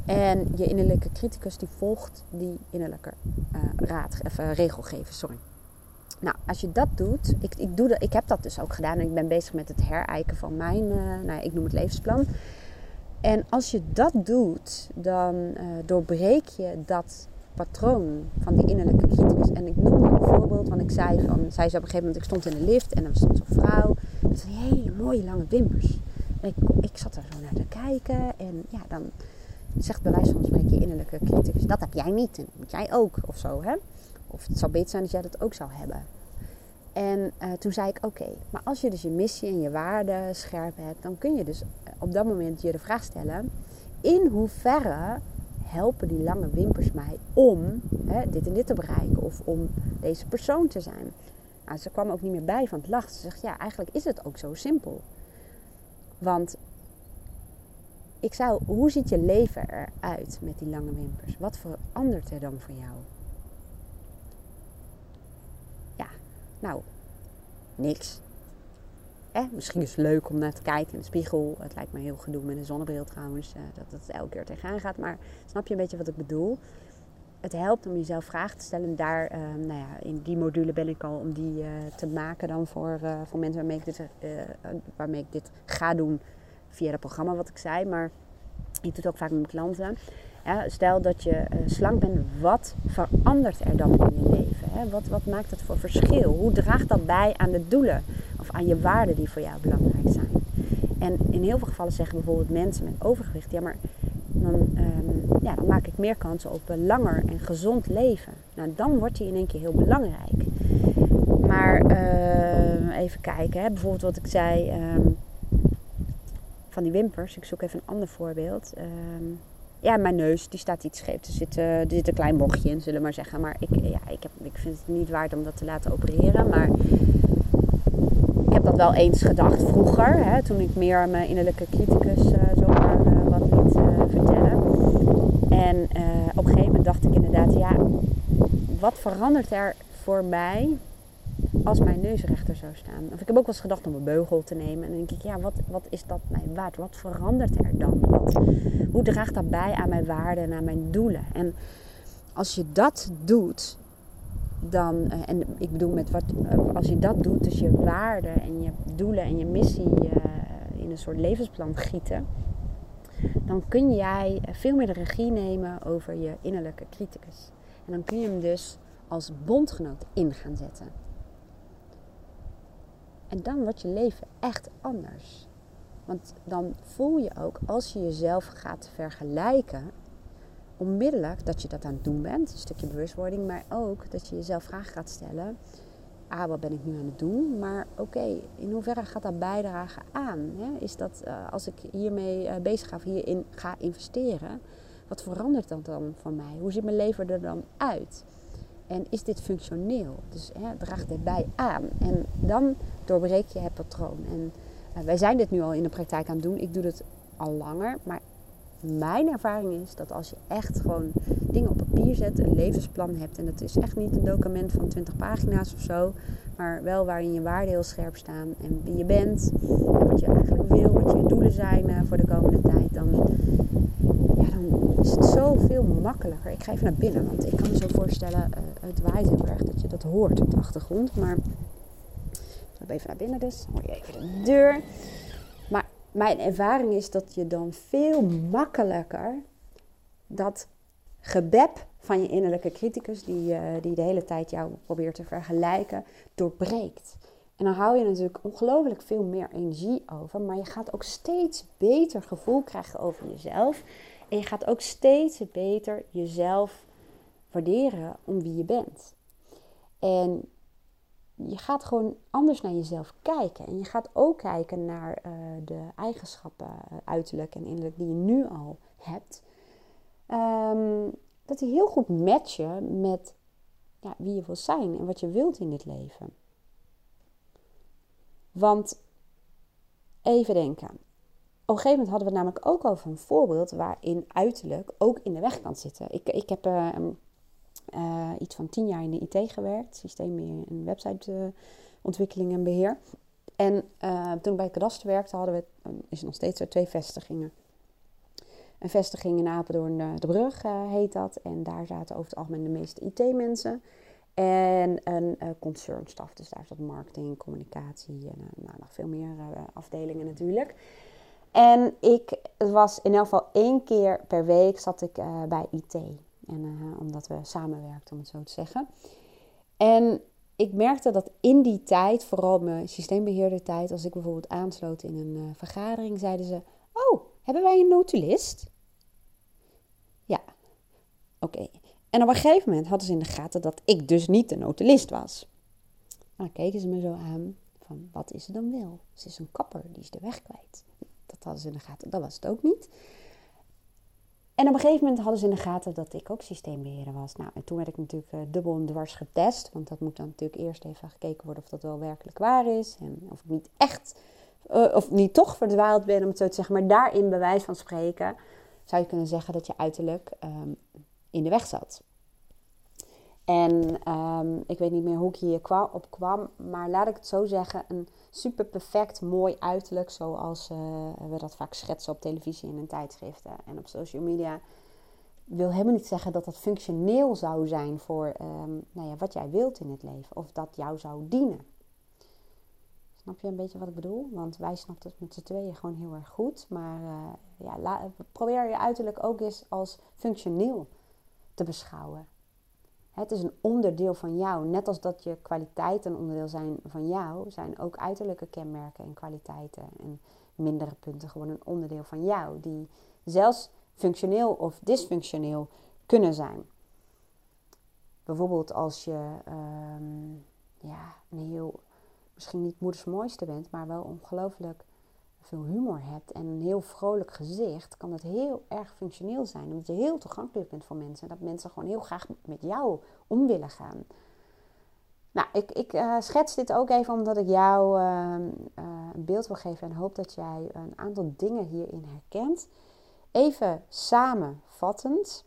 En je innerlijke criticus die volgt die innerlijke uh, raad, regelgever, sorry. Nou, als je dat doet, ik, ik, doe dat, ik heb dat dus ook gedaan en ik ben bezig met het herijken van mijn, uh, nou, ik noem het levensplan. En als je dat doet, dan doorbreek je dat patroon van die innerlijke criticus. En ik noem een voorbeeld, want ik zei van, zei ze op een gegeven moment, ik stond in de lift en er stond zo'n vrouw met die hele mooie lange wimpers. En ik, ik zat er zo naar te kijken en ja, dan zegt bij wijze van spreken je innerlijke criticus, dat heb jij niet en dat moet jij ook of zo. Hè? Of het zou beter zijn dat jij dat ook zou hebben. En uh, toen zei ik, oké, maar als je dus je missie en je waarden scherp hebt, dan kun je dus eh, op dat moment je de vraag stellen, in hoeverre helpen die lange wimpers mij om hè, dit en dit te bereiken of om deze persoon te zijn? Nou, ze kwam ook niet meer bij van het lachen. Ze zegt, ja, eigenlijk is het ook zo simpel. Want ik zou, hoe ziet je leven eruit met die lange wimpers? Wat verandert er dan voor jou? Ja, nou, niks. Eh, misschien is het leuk om naar te kijken in de spiegel. Het lijkt me heel gedoe met een zonnebril trouwens, eh, dat het elke keer tegenaan gaat. Maar snap je een beetje wat ik bedoel? Het helpt om jezelf vragen te stellen. Daar, uh, nou ja, in die module ben ik al om die uh, te maken dan voor, voor mensen waarmee ik, dit, waarmee ik dit ga doen via het programma wat ik zei. Maar ik doe het ook vaak met mijn klanten. Stel dat je slank bent, wat verandert er dan in je leven? Hè? Wat, wat maakt het voor verschil? Hoe draagt dat bij aan de doelen aan je waarden die voor jou belangrijk zijn? En in heel veel gevallen zeggen bijvoorbeeld mensen met overgewicht: ja, maar dan, um, ja, dan maak ik meer kansen op een langer en gezond leven. Nou, dan wordt die in één keer heel belangrijk. Maar uh, even kijken, hè? bijvoorbeeld wat ik zei. Um, van die wimpers. Ik zoek even een ander voorbeeld. Ja, mijn neus die staat iets scheef. Er zit, uh, er zit een klein bochtje in, zullen we maar zeggen. Maar ik, ja, ik, heb, ik vind het niet waard om dat te laten opereren. Maar wel eens gedacht vroeger, hè, toen ik meer mijn innerlijke criticus uh, zomaar uh, wat liet vertellen. En op een gegeven moment dacht ik inderdaad, ja, wat verandert er voor mij als mijn neus rechter zou staan? Of ik heb ook wel eens gedacht om een beugel te nemen. En dan denk ik, ja, wat, wat is dat mij waard? Wat verandert er dan? Wat, hoe draagt dat bij aan mijn waarden en aan mijn doelen? En als je dat doet, dan, eh, en ik bedoel met wat, eh, als je dat doet, dus je waarden en je doelen en je missie uh, in een soort levensplan gieten, dan kun jij veel meer de regie nemen over je innerlijke criticus. En dan kun je hem dus als bondgenoot in gaan zetten. En dan wordt je leven echt anders. Want dan voel je ook, als je jezelf gaat vergelijken, onmiddellijk dat je dat aan het doen bent, een stukje bewustwording, maar ook dat je jezelf vragen gaat stellen. Ah, wat ben ik nu aan het doen? Maar oké, in hoeverre gaat dat bijdragen aan? Hè? Is dat uh, als ik hiermee uh, bezig ga hierin ga investeren, wat verandert dat dan van mij? Hoe ziet mijn leven er dan uit? En is dit functioneel? Dus hè, draagt dit bij aan? En dan doorbreek je het patroon. En uh, wij zijn dit nu al in de praktijk aan het doen. Ik doe het al langer. Maar mijn ervaring is dat als je echt gewoon dingen op papier zet, een levensplan hebt. En het is echt niet een document van 20 pagina's of zo. Maar wel waarin je waarden heel scherp staan. En wie je bent. En wat je eigenlijk wil. Wat je doelen zijn uh, voor de komende tijd. Dan, ja, dan is het zoveel makkelijker. Ik ga even naar binnen. Want ik kan me zo voorstellen, uh, het waait heel erg dat je dat hoort op de achtergrond. Maar ik ga even naar binnen dus. Hoor je even de deur mijn ervaring is dat je dan veel makkelijker dat gebeb van je innerlijke criticus, die, uh, die de hele tijd jou probeert te vergelijken, doorbreekt. En dan hou je natuurlijk ongelooflijk veel meer energie over, maar je gaat ook steeds beter gevoel krijgen over jezelf. En je gaat ook steeds beter jezelf waarderen om wie je bent. En je gaat gewoon anders naar jezelf kijken. En je gaat ook kijken naar uh, de eigenschappen, uh, uiterlijk en innerlijk, die je nu al hebt. Um, dat die heel goed matchen met ja, wie je wil zijn en wat je wilt in dit leven. Want even denken. Op een gegeven moment hadden we namelijk ook over een voorbeeld waarin uiterlijk ook in de weg kan zitten. Ik, ik heb uh, uh, iets van tien jaar in de IT gewerkt, systeembeheer en websiteontwikkeling en beheer. En uh, toen ik bij kadaster werkte, hadden we, uh, is nog steeds twee vestigingen. Een vestiging in Apeldoorn, de Brug heet dat. En daar zaten over het algemeen de meeste IT-mensen. En een concernstaf, dus daar zat marketing, communicatie en nou, nog veel meer afdelingen natuurlijk. En ik was in elk geval één keer per week zat ik bij IT. En uh, omdat we samenwerkten, om het zo te zeggen. En ik merkte dat in die tijd, vooral mijn systeembeheerder als ik bijvoorbeeld aansloot in een uh, vergadering, zeiden ze: Oh, hebben wij een notulist? Ja, oké. En op een gegeven moment hadden ze in de gaten dat ik dus niet de notulist was. En dan keken ze me zo aan: van wat is ze dan wel? Ze is een kapper, die is de weg kwijt. Dat hadden ze in de gaten, dat was het ook niet. En op een gegeven moment hadden ze in de gaten dat ik ook systeembeheerder was. Nou, en toen werd ik natuurlijk uh, dubbel en dwars getest. Want dat moet dan natuurlijk eerst even gekeken worden of dat wel werkelijk waar is. En of ik niet echt, uh, of niet toch verdwaald ben, om het zo te zeggen. Maar daarin, bewijs van spreken, zou je kunnen zeggen dat je uiterlijk um, in de weg zat. En um, ik weet niet meer hoe ik hier op kwam, maar laat ik het zo zeggen: een super perfect, mooi uiterlijk, zoals uh, we dat vaak schetsen op televisie en in tijdschriften en op social media. Wil helemaal niet zeggen dat dat functioneel zou zijn voor um, nou ja, wat jij wilt in het leven, of dat jou zou dienen. Snap je een beetje wat ik bedoel? Want wij snappen het met z'n tweeën gewoon heel erg goed. Maar uh, ja, probeer je uiterlijk ook eens als functioneel te beschouwen. Het is een onderdeel van jou. Net als dat je kwaliteiten een onderdeel zijn van jou, zijn ook uiterlijke kenmerken en kwaliteiten en mindere punten gewoon een onderdeel van jou. Die zelfs functioneel of dysfunctioneel kunnen zijn. Bijvoorbeeld als je um, ja, een heel, misschien niet moeders mooiste bent, maar wel ongelooflijk veel humor hebt en een heel vrolijk gezicht, kan het heel erg functioneel zijn. Omdat je heel toegankelijk bent voor mensen. En dat mensen gewoon heel graag met jou om willen gaan. Nou, ik, ik uh, schets dit ook even omdat ik jou uh, een beeld wil geven en hoop dat jij een aantal dingen hierin herkent. Even samenvattend.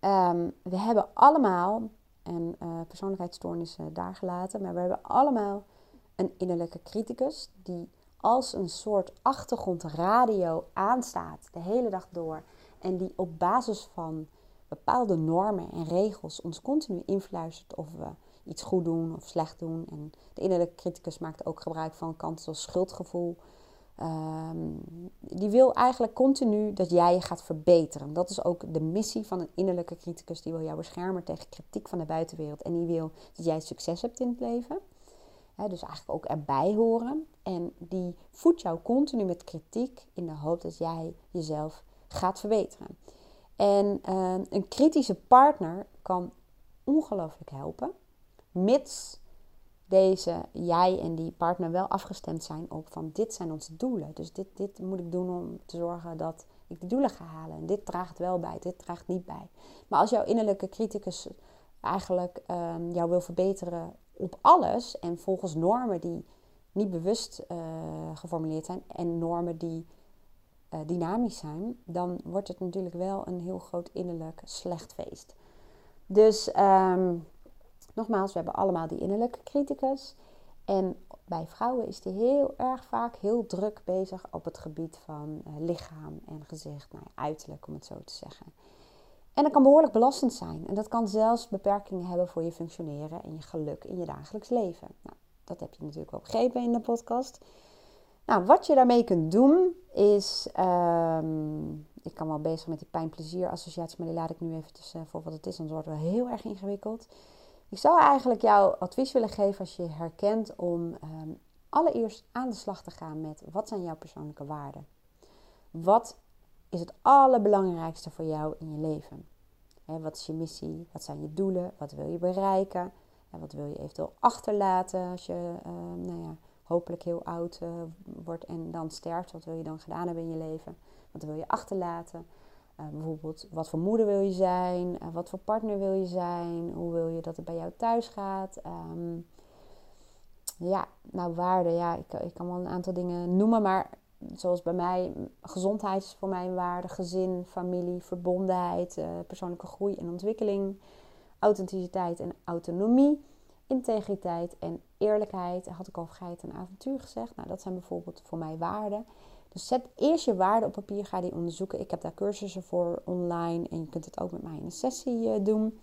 Um, we hebben allemaal, en uh, persoonlijkheidsstoornissen daar gelaten, maar we hebben allemaal een innerlijke criticus die als een soort achtergrondradio aanstaat de hele dag door en die op basis van bepaalde normen en regels ons continu influistert of we iets goed doen of slecht doen. En de innerlijke criticus maakt ook gebruik van kanten zoals schuldgevoel. Ehm, die wil eigenlijk continu dat jij je gaat verbeteren. Dat is ook de missie van een innerlijke criticus. Die wil jou beschermen tegen kritiek van de buitenwereld. En die wil dat jij succes hebt in het leven. Dus eigenlijk ook erbij horen. En die voedt jou continu met kritiek in de hoop dat jij jezelf gaat verbeteren. En ehm, een kritische partner kan ongelooflijk helpen, mits deze, jij en die partner wel afgestemd zijn op van dit zijn onze doelen. Dus dit, dit moet ik doen om te zorgen dat ik die doelen ga halen. En dit draagt wel bij, dit draagt niet bij. Maar als jouw innerlijke criticus eigenlijk um, jou wil verbeteren op alles en volgens normen die niet bewust uh, geformuleerd zijn en normen die uh, dynamisch zijn, dan wordt het natuurlijk wel een heel groot innerlijk slecht feest. Dus um, nogmaals, we hebben allemaal die innerlijke criticus. En bij vrouwen is die heel erg vaak heel druk bezig op het gebied van uh, lichaam en gezicht, nou, uiterlijk om het zo te zeggen. En dat kan behoorlijk belastend zijn. En dat kan zelfs beperkingen hebben voor je functioneren en je geluk in je dagelijks leven. Nou, dat heb je natuurlijk wel begrepen in de podcast. Nou, wat je daarmee kunt doen is. Um, ik kan wel bezig met die pijn-plezier-associatie, maar die laat ik nu eventjes uh, voor wat het is, anders wordt wel heel erg ingewikkeld. Ik zou eigenlijk jou advies willen geven als je herkent om um, allereerst aan de slag te gaan met wat zijn jouw persoonlijke waarden? Wat is het allerbelangrijkste voor jou in je leven? Wat is je missie? Wat zijn je doelen? Wat wil je bereiken? En wat wil je eventueel achterlaten als je, uh, nou ja, hopelijk heel oud uh, wordt en dan sterft. Wat wil je dan gedaan hebben in je leven? Wat wil je achterlaten? Uh, bijvoorbeeld, wat voor moeder wil je zijn? Wat voor partner wil je zijn? Hoe wil je dat het bij jou thuis gaat? Um, ja, nou waarde, ja, ik, ik, kan wel een aantal dingen noemen, maar zoals bij mij, gezondheid is voor mij een waarde, gezin, familie, verbondenheid, persoonlijke groei en ontwikkeling, authenticiteit en autonomie integriteit en eerlijkheid. Had ik al vrijheid en avontuur gezegd. Nou, dat zijn bijvoorbeeld voor mij waarden. Dus zet eerst je waarden op papier, ga die onderzoeken. Ik heb daar cursussen voor online en je kunt het ook met mij in een sessie uh, doen.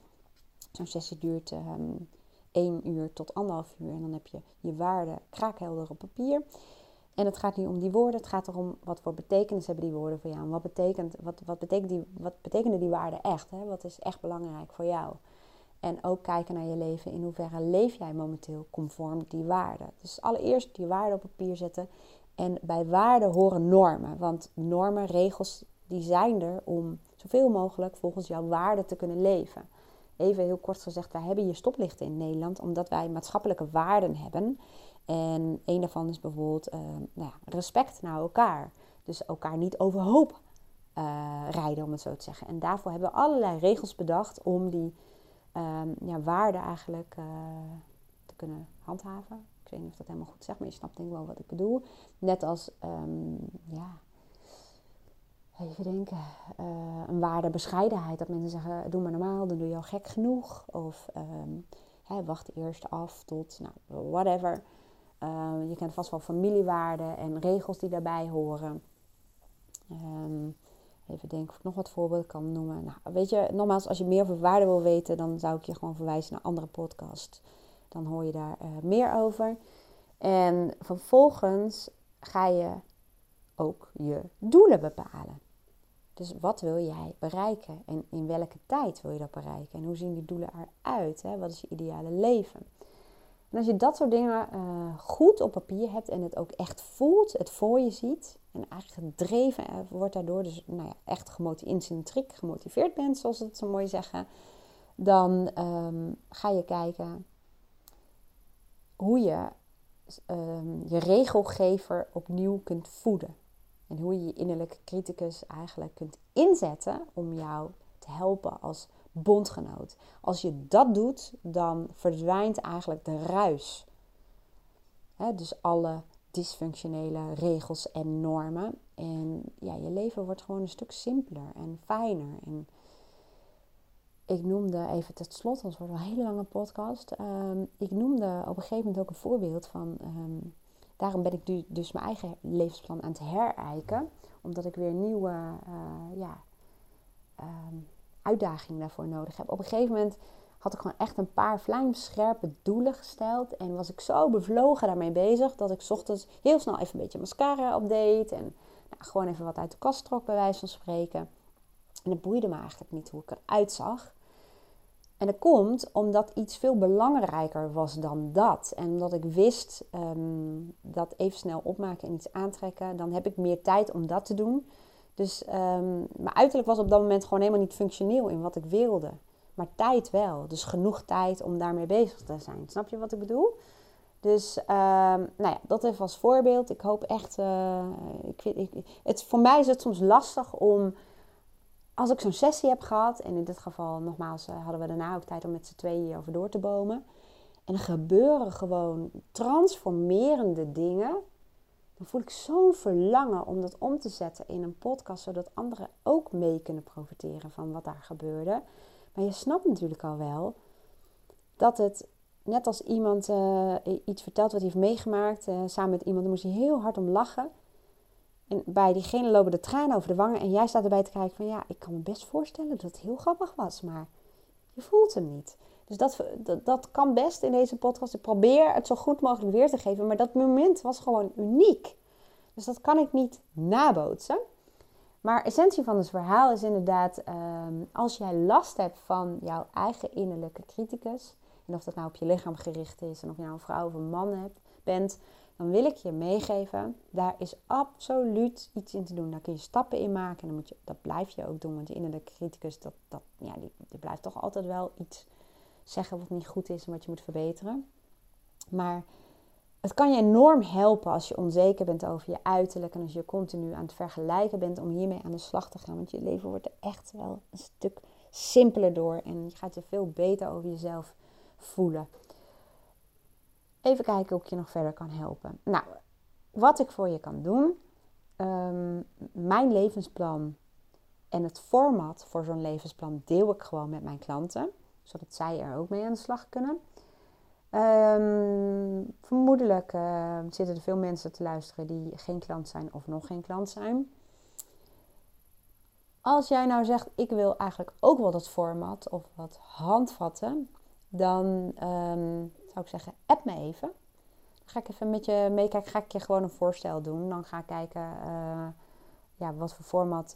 Zo'n sessie duurt um, ehm, 1 uur tot anderhalf uur en dan heb je je waarden kraakhelder op papier. En het gaat niet om die woorden, het gaat erom wat voor betekenis hebben die woorden voor jou. En wat, betekent, wat, wat, betekent die, wat betekenen die waarden echt? Hè? Wat is echt belangrijk voor jou? En ook kijken naar je leven. In hoeverre leef jij momenteel conform die waarden? Dus allereerst die waarden op papier zetten. En bij waarden horen normen. Want normen, regels, die zijn er om zoveel mogelijk volgens jouw waarden te kunnen leven. Even heel kort gezegd, wij hebben hier stoplichten in Nederland omdat wij maatschappelijke waarden hebben. En een daarvan is bijvoorbeeld uh, nou ja, respect naar elkaar. Dus elkaar niet overhoop uh, rijden, om het zo te zeggen. En daarvoor hebben we allerlei regels bedacht om die um, ja, waarden eigenlijk uh, te kunnen handhaven. Ik weet niet of dat helemaal goed zeg, maar je snapt denk ik wel wat ik bedoel. Net als, um, ja, even denken, een waarde bescheidenheid. Dat mensen zeggen, doe maar normaal, dan doe je al gek genoeg. Of hè, wacht eerst af tot, nou, whatever. Uh, je kent vast wel familiewaarden en regels die daarbij horen. Um, Even denken of ik nog wat voorbeelden kan noemen. Nou, weet je, nogmaals, als je meer over waarde wil weten, dan zou ik je gewoon verwijzen naar andere podcasts. Dan hoor je daar uh, meer over. En vervolgens ga je ook je doelen bepalen. Dus wat wil jij bereiken en in welke tijd wil je dat bereiken? En hoe zien die doelen eruit? Hè? Wat is je ideale leven? En als je dat soort dingen uh, goed op papier hebt en het ook echt voelt, het voor je ziet en eigenlijk gedreven wordt daardoor, dus nou ja, echt gemotiveerd, gemotiveerd bent, zoals ze het zo mooi zeggen, dan um, ga je kijken hoe je um, je regelgever opnieuw kunt voeden. En hoe je je innerlijke criticus eigenlijk kunt inzetten om jou te helpen als bondgenoot. Als je dat doet, dan verdwijnt eigenlijk de ruis. dus alle dysfunctionele regels en normen. En ja, je leven wordt gewoon een stuk simpeler en fijner. En ik noemde even tot slot, want het wordt een hele lange podcast. Ehm, ik noemde op een gegeven moment ook een voorbeeld van. Ehm, daarom ben ik nu dus mijn eigen levensplan aan het herijken. Omdat ik weer nieuwe uh, ja, um, uitdagingen daarvoor nodig heb. Op een gegeven moment had ik gewoon echt een paar vlijmscherpe doelen gesteld. En was ik zo bevlogen daarmee bezig dat ik ochtends heel snel even een beetje mascara update. En nou, gewoon even wat uit de kast trok, bij wijze van spreken. En het boeide me eigenlijk niet hoe ik eruit zag. En dat komt omdat iets veel belangrijker was dan dat. En omdat ik wist um, dat even snel opmaken en iets aantrekken, dan heb ik meer tijd om dat te doen. Dus um, mijn uiterlijk was op dat moment gewoon helemaal niet functioneel in wat ik wilde. Maar tijd wel. Dus genoeg tijd om daarmee bezig te zijn. Snap je wat ik bedoel? Dus um, nou ja, dat even als voorbeeld. Ik hoop echt. Uh, ik, ik, het, voor mij is het soms lastig om als ik zo'n sessie heb gehad, en in dit geval nogmaals eh, hadden we daarna ook tijd om met z'n tweeën over door te bomen. En er gebeuren gewoon transformerende dingen. Dan voel ik zo'n verlangen om dat om te zetten in een podcast, zodat anderen ook mee kunnen profiteren van wat daar gebeurde. Maar je snapt natuurlijk al wel dat het, net als iemand uh, iets vertelt wat hij heeft meegemaakt, uh, samen met iemand, dan moest hij heel hard om lachen. En bij diegene lopen de tranen over de wangen. En jij staat erbij te kijken van ja, ik kan me best voorstellen dat het heel grappig was. Maar je voelt hem niet. Dus dat, dat, dat kan best in deze podcast. Ik probeer het zo goed mogelijk weer te geven. Maar dat moment was gewoon uniek. Dus dat kan ik niet nabootsen. Maar essentie van het verhaal is inderdaad, ehm, als jij last hebt van jouw eigen innerlijke criticus, en of dat nou op je lichaam gericht is, en of je nou een vrouw of een man hebt, bent, dan wil ik je meegeven, daar is absoluut iets in te doen. Daar kun je stappen in maken en dan moet je, dat blijf je ook doen. Want die innerlijke criticus, dat, dat, ja, die blijft toch altijd wel iets zeggen wat niet goed is en wat je moet verbeteren. Maar het kan je enorm helpen als je onzeker bent over je uiterlijk en als je continu aan het vergelijken bent om hiermee aan de slag te gaan. Want je leven wordt er echt wel een stuk simpeler door en je gaat je veel beter over jezelf voelen. Even kijken hoe ik je nog verder kan helpen. Nou, wat ik voor je kan doen. Um, mijn levensplan en het format voor zo'n levensplan deel ik gewoon met mijn klanten. Zodat zij er ook mee aan de slag kunnen. Um, vermoedelijk uh, zitten er veel mensen te luisteren die geen klant zijn of nog geen klant zijn. Als jij nou zegt, ik wil eigenlijk ook wel dat format of wat handvatten, dan um, zou ik zeggen, app me even. Dan ga ik even met je meekijken, ga ik je gewoon een voorstel doen. Dan ga ik kijken uh, ja, wat voor format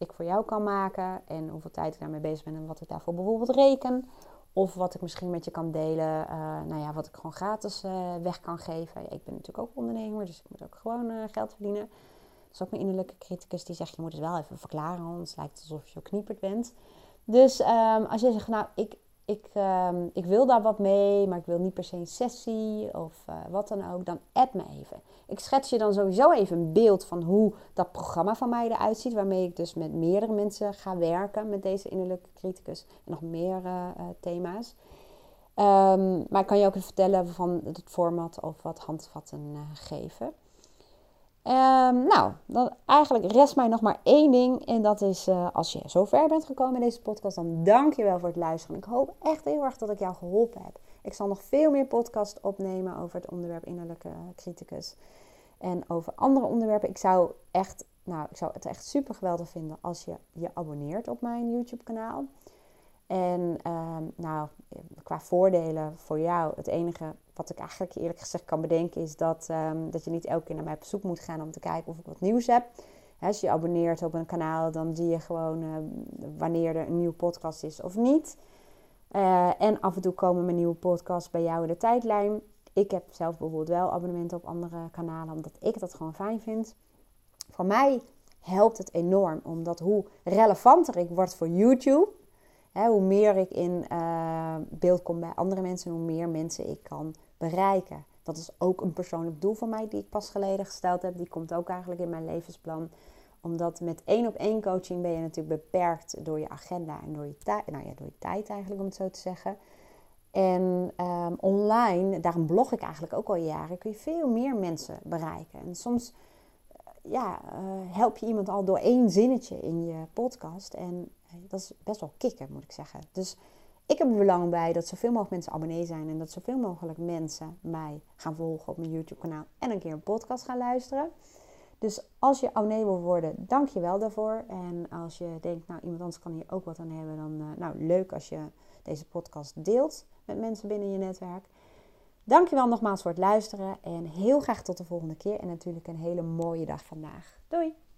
ik voor jou kan maken en hoeveel tijd ik daarmee bezig ben en wat ik daarvoor bijvoorbeeld reken. Of wat ik misschien met je kan delen, uh, nou ja, wat ik gewoon gratis uh, weg kan geven. ik ben natuurlijk ook ondernemer, dus ik moet ook gewoon geld verdienen. Dat is ook mijn innerlijke criticus die zegt, je moet het wel even verklaren, anders lijkt het alsof je zo knieperd bent. Dus um, als je zegt, nou, ik, ik, ehm, ik wil daar wat mee, maar ik wil niet per se een sessie of uh, wat dan ook, dan add me even. Ik schets je dan sowieso even een beeld van hoe dat programma van mij eruit ziet, waarmee ik dus met meerdere mensen ga werken met deze innerlijke criticus en nog meer uh, thema's. Um, maar ik kan je ook even vertellen van het format of wat handvatten geven. Um, nou, dan eigenlijk rest mij nog maar één ding. En dat is, uh, als je zo ver bent gekomen in deze podcast, dan dank je wel voor het luisteren. Ik hoop echt heel erg dat ik jou geholpen heb. Ik zal nog veel meer podcast opnemen over het onderwerp innerlijke criticus. En over andere onderwerpen. Ik zou, echt, nou, ik zou het echt super geweldig vinden als je je abonneert op mijn YouTube kanaal. En ehm, nou, qua voordelen voor jou, het enige wat ik eigenlijk eerlijk gezegd kan bedenken is dat, ehm, dat je niet elke keer naar mij op zoek moet gaan om te kijken of ik wat nieuws heb. als je je abonneert op een kanaal, dan zie je gewoon ehm, wanneer er een nieuwe podcast is of niet. Uh, en af en toe komen mijn nieuwe podcasts bij jou in de tijdlijn. Ik heb zelf bijvoorbeeld wel abonnementen op andere kanalen, omdat ik dat gewoon fijn vind. Voor mij helpt het enorm, omdat hoe relevanter ik word voor YouTube, hoe meer ik in uh, beeld kom bij andere mensen, hoe meer mensen ik kan bereiken. Dat is ook een persoonlijk doel van mij die ik pas geleden gesteld heb. Die komt ook eigenlijk in mijn levensplan. Omdat met één op één coaching ben je natuurlijk beperkt door je agenda en door je tijd. Nou ja, door je tijd eigenlijk om het zo te zeggen. En um, online, daarom blog ik eigenlijk ook al jaren, kun je veel meer mensen bereiken. En soms uh, ja, uh, help je iemand al door één zinnetje in je podcast. En dat is best wel kicken, moet ik zeggen. Dus ik heb er belang bij dat zoveel mogelijk mensen abonnee zijn. En dat zoveel mogelijk mensen mij gaan volgen op mijn YouTube kanaal. En een keer een podcast gaan luisteren. Dus als je abonnee wil worden, dank je wel daarvoor. En als je denkt, nou iemand anders kan hier ook wat aan hebben. Dan nou leuk als je deze podcast deelt met mensen binnen je netwerk. Dankjewel nogmaals voor het luisteren en heel graag tot de volgende keer. En natuurlijk een hele mooie dag vandaag. Doei!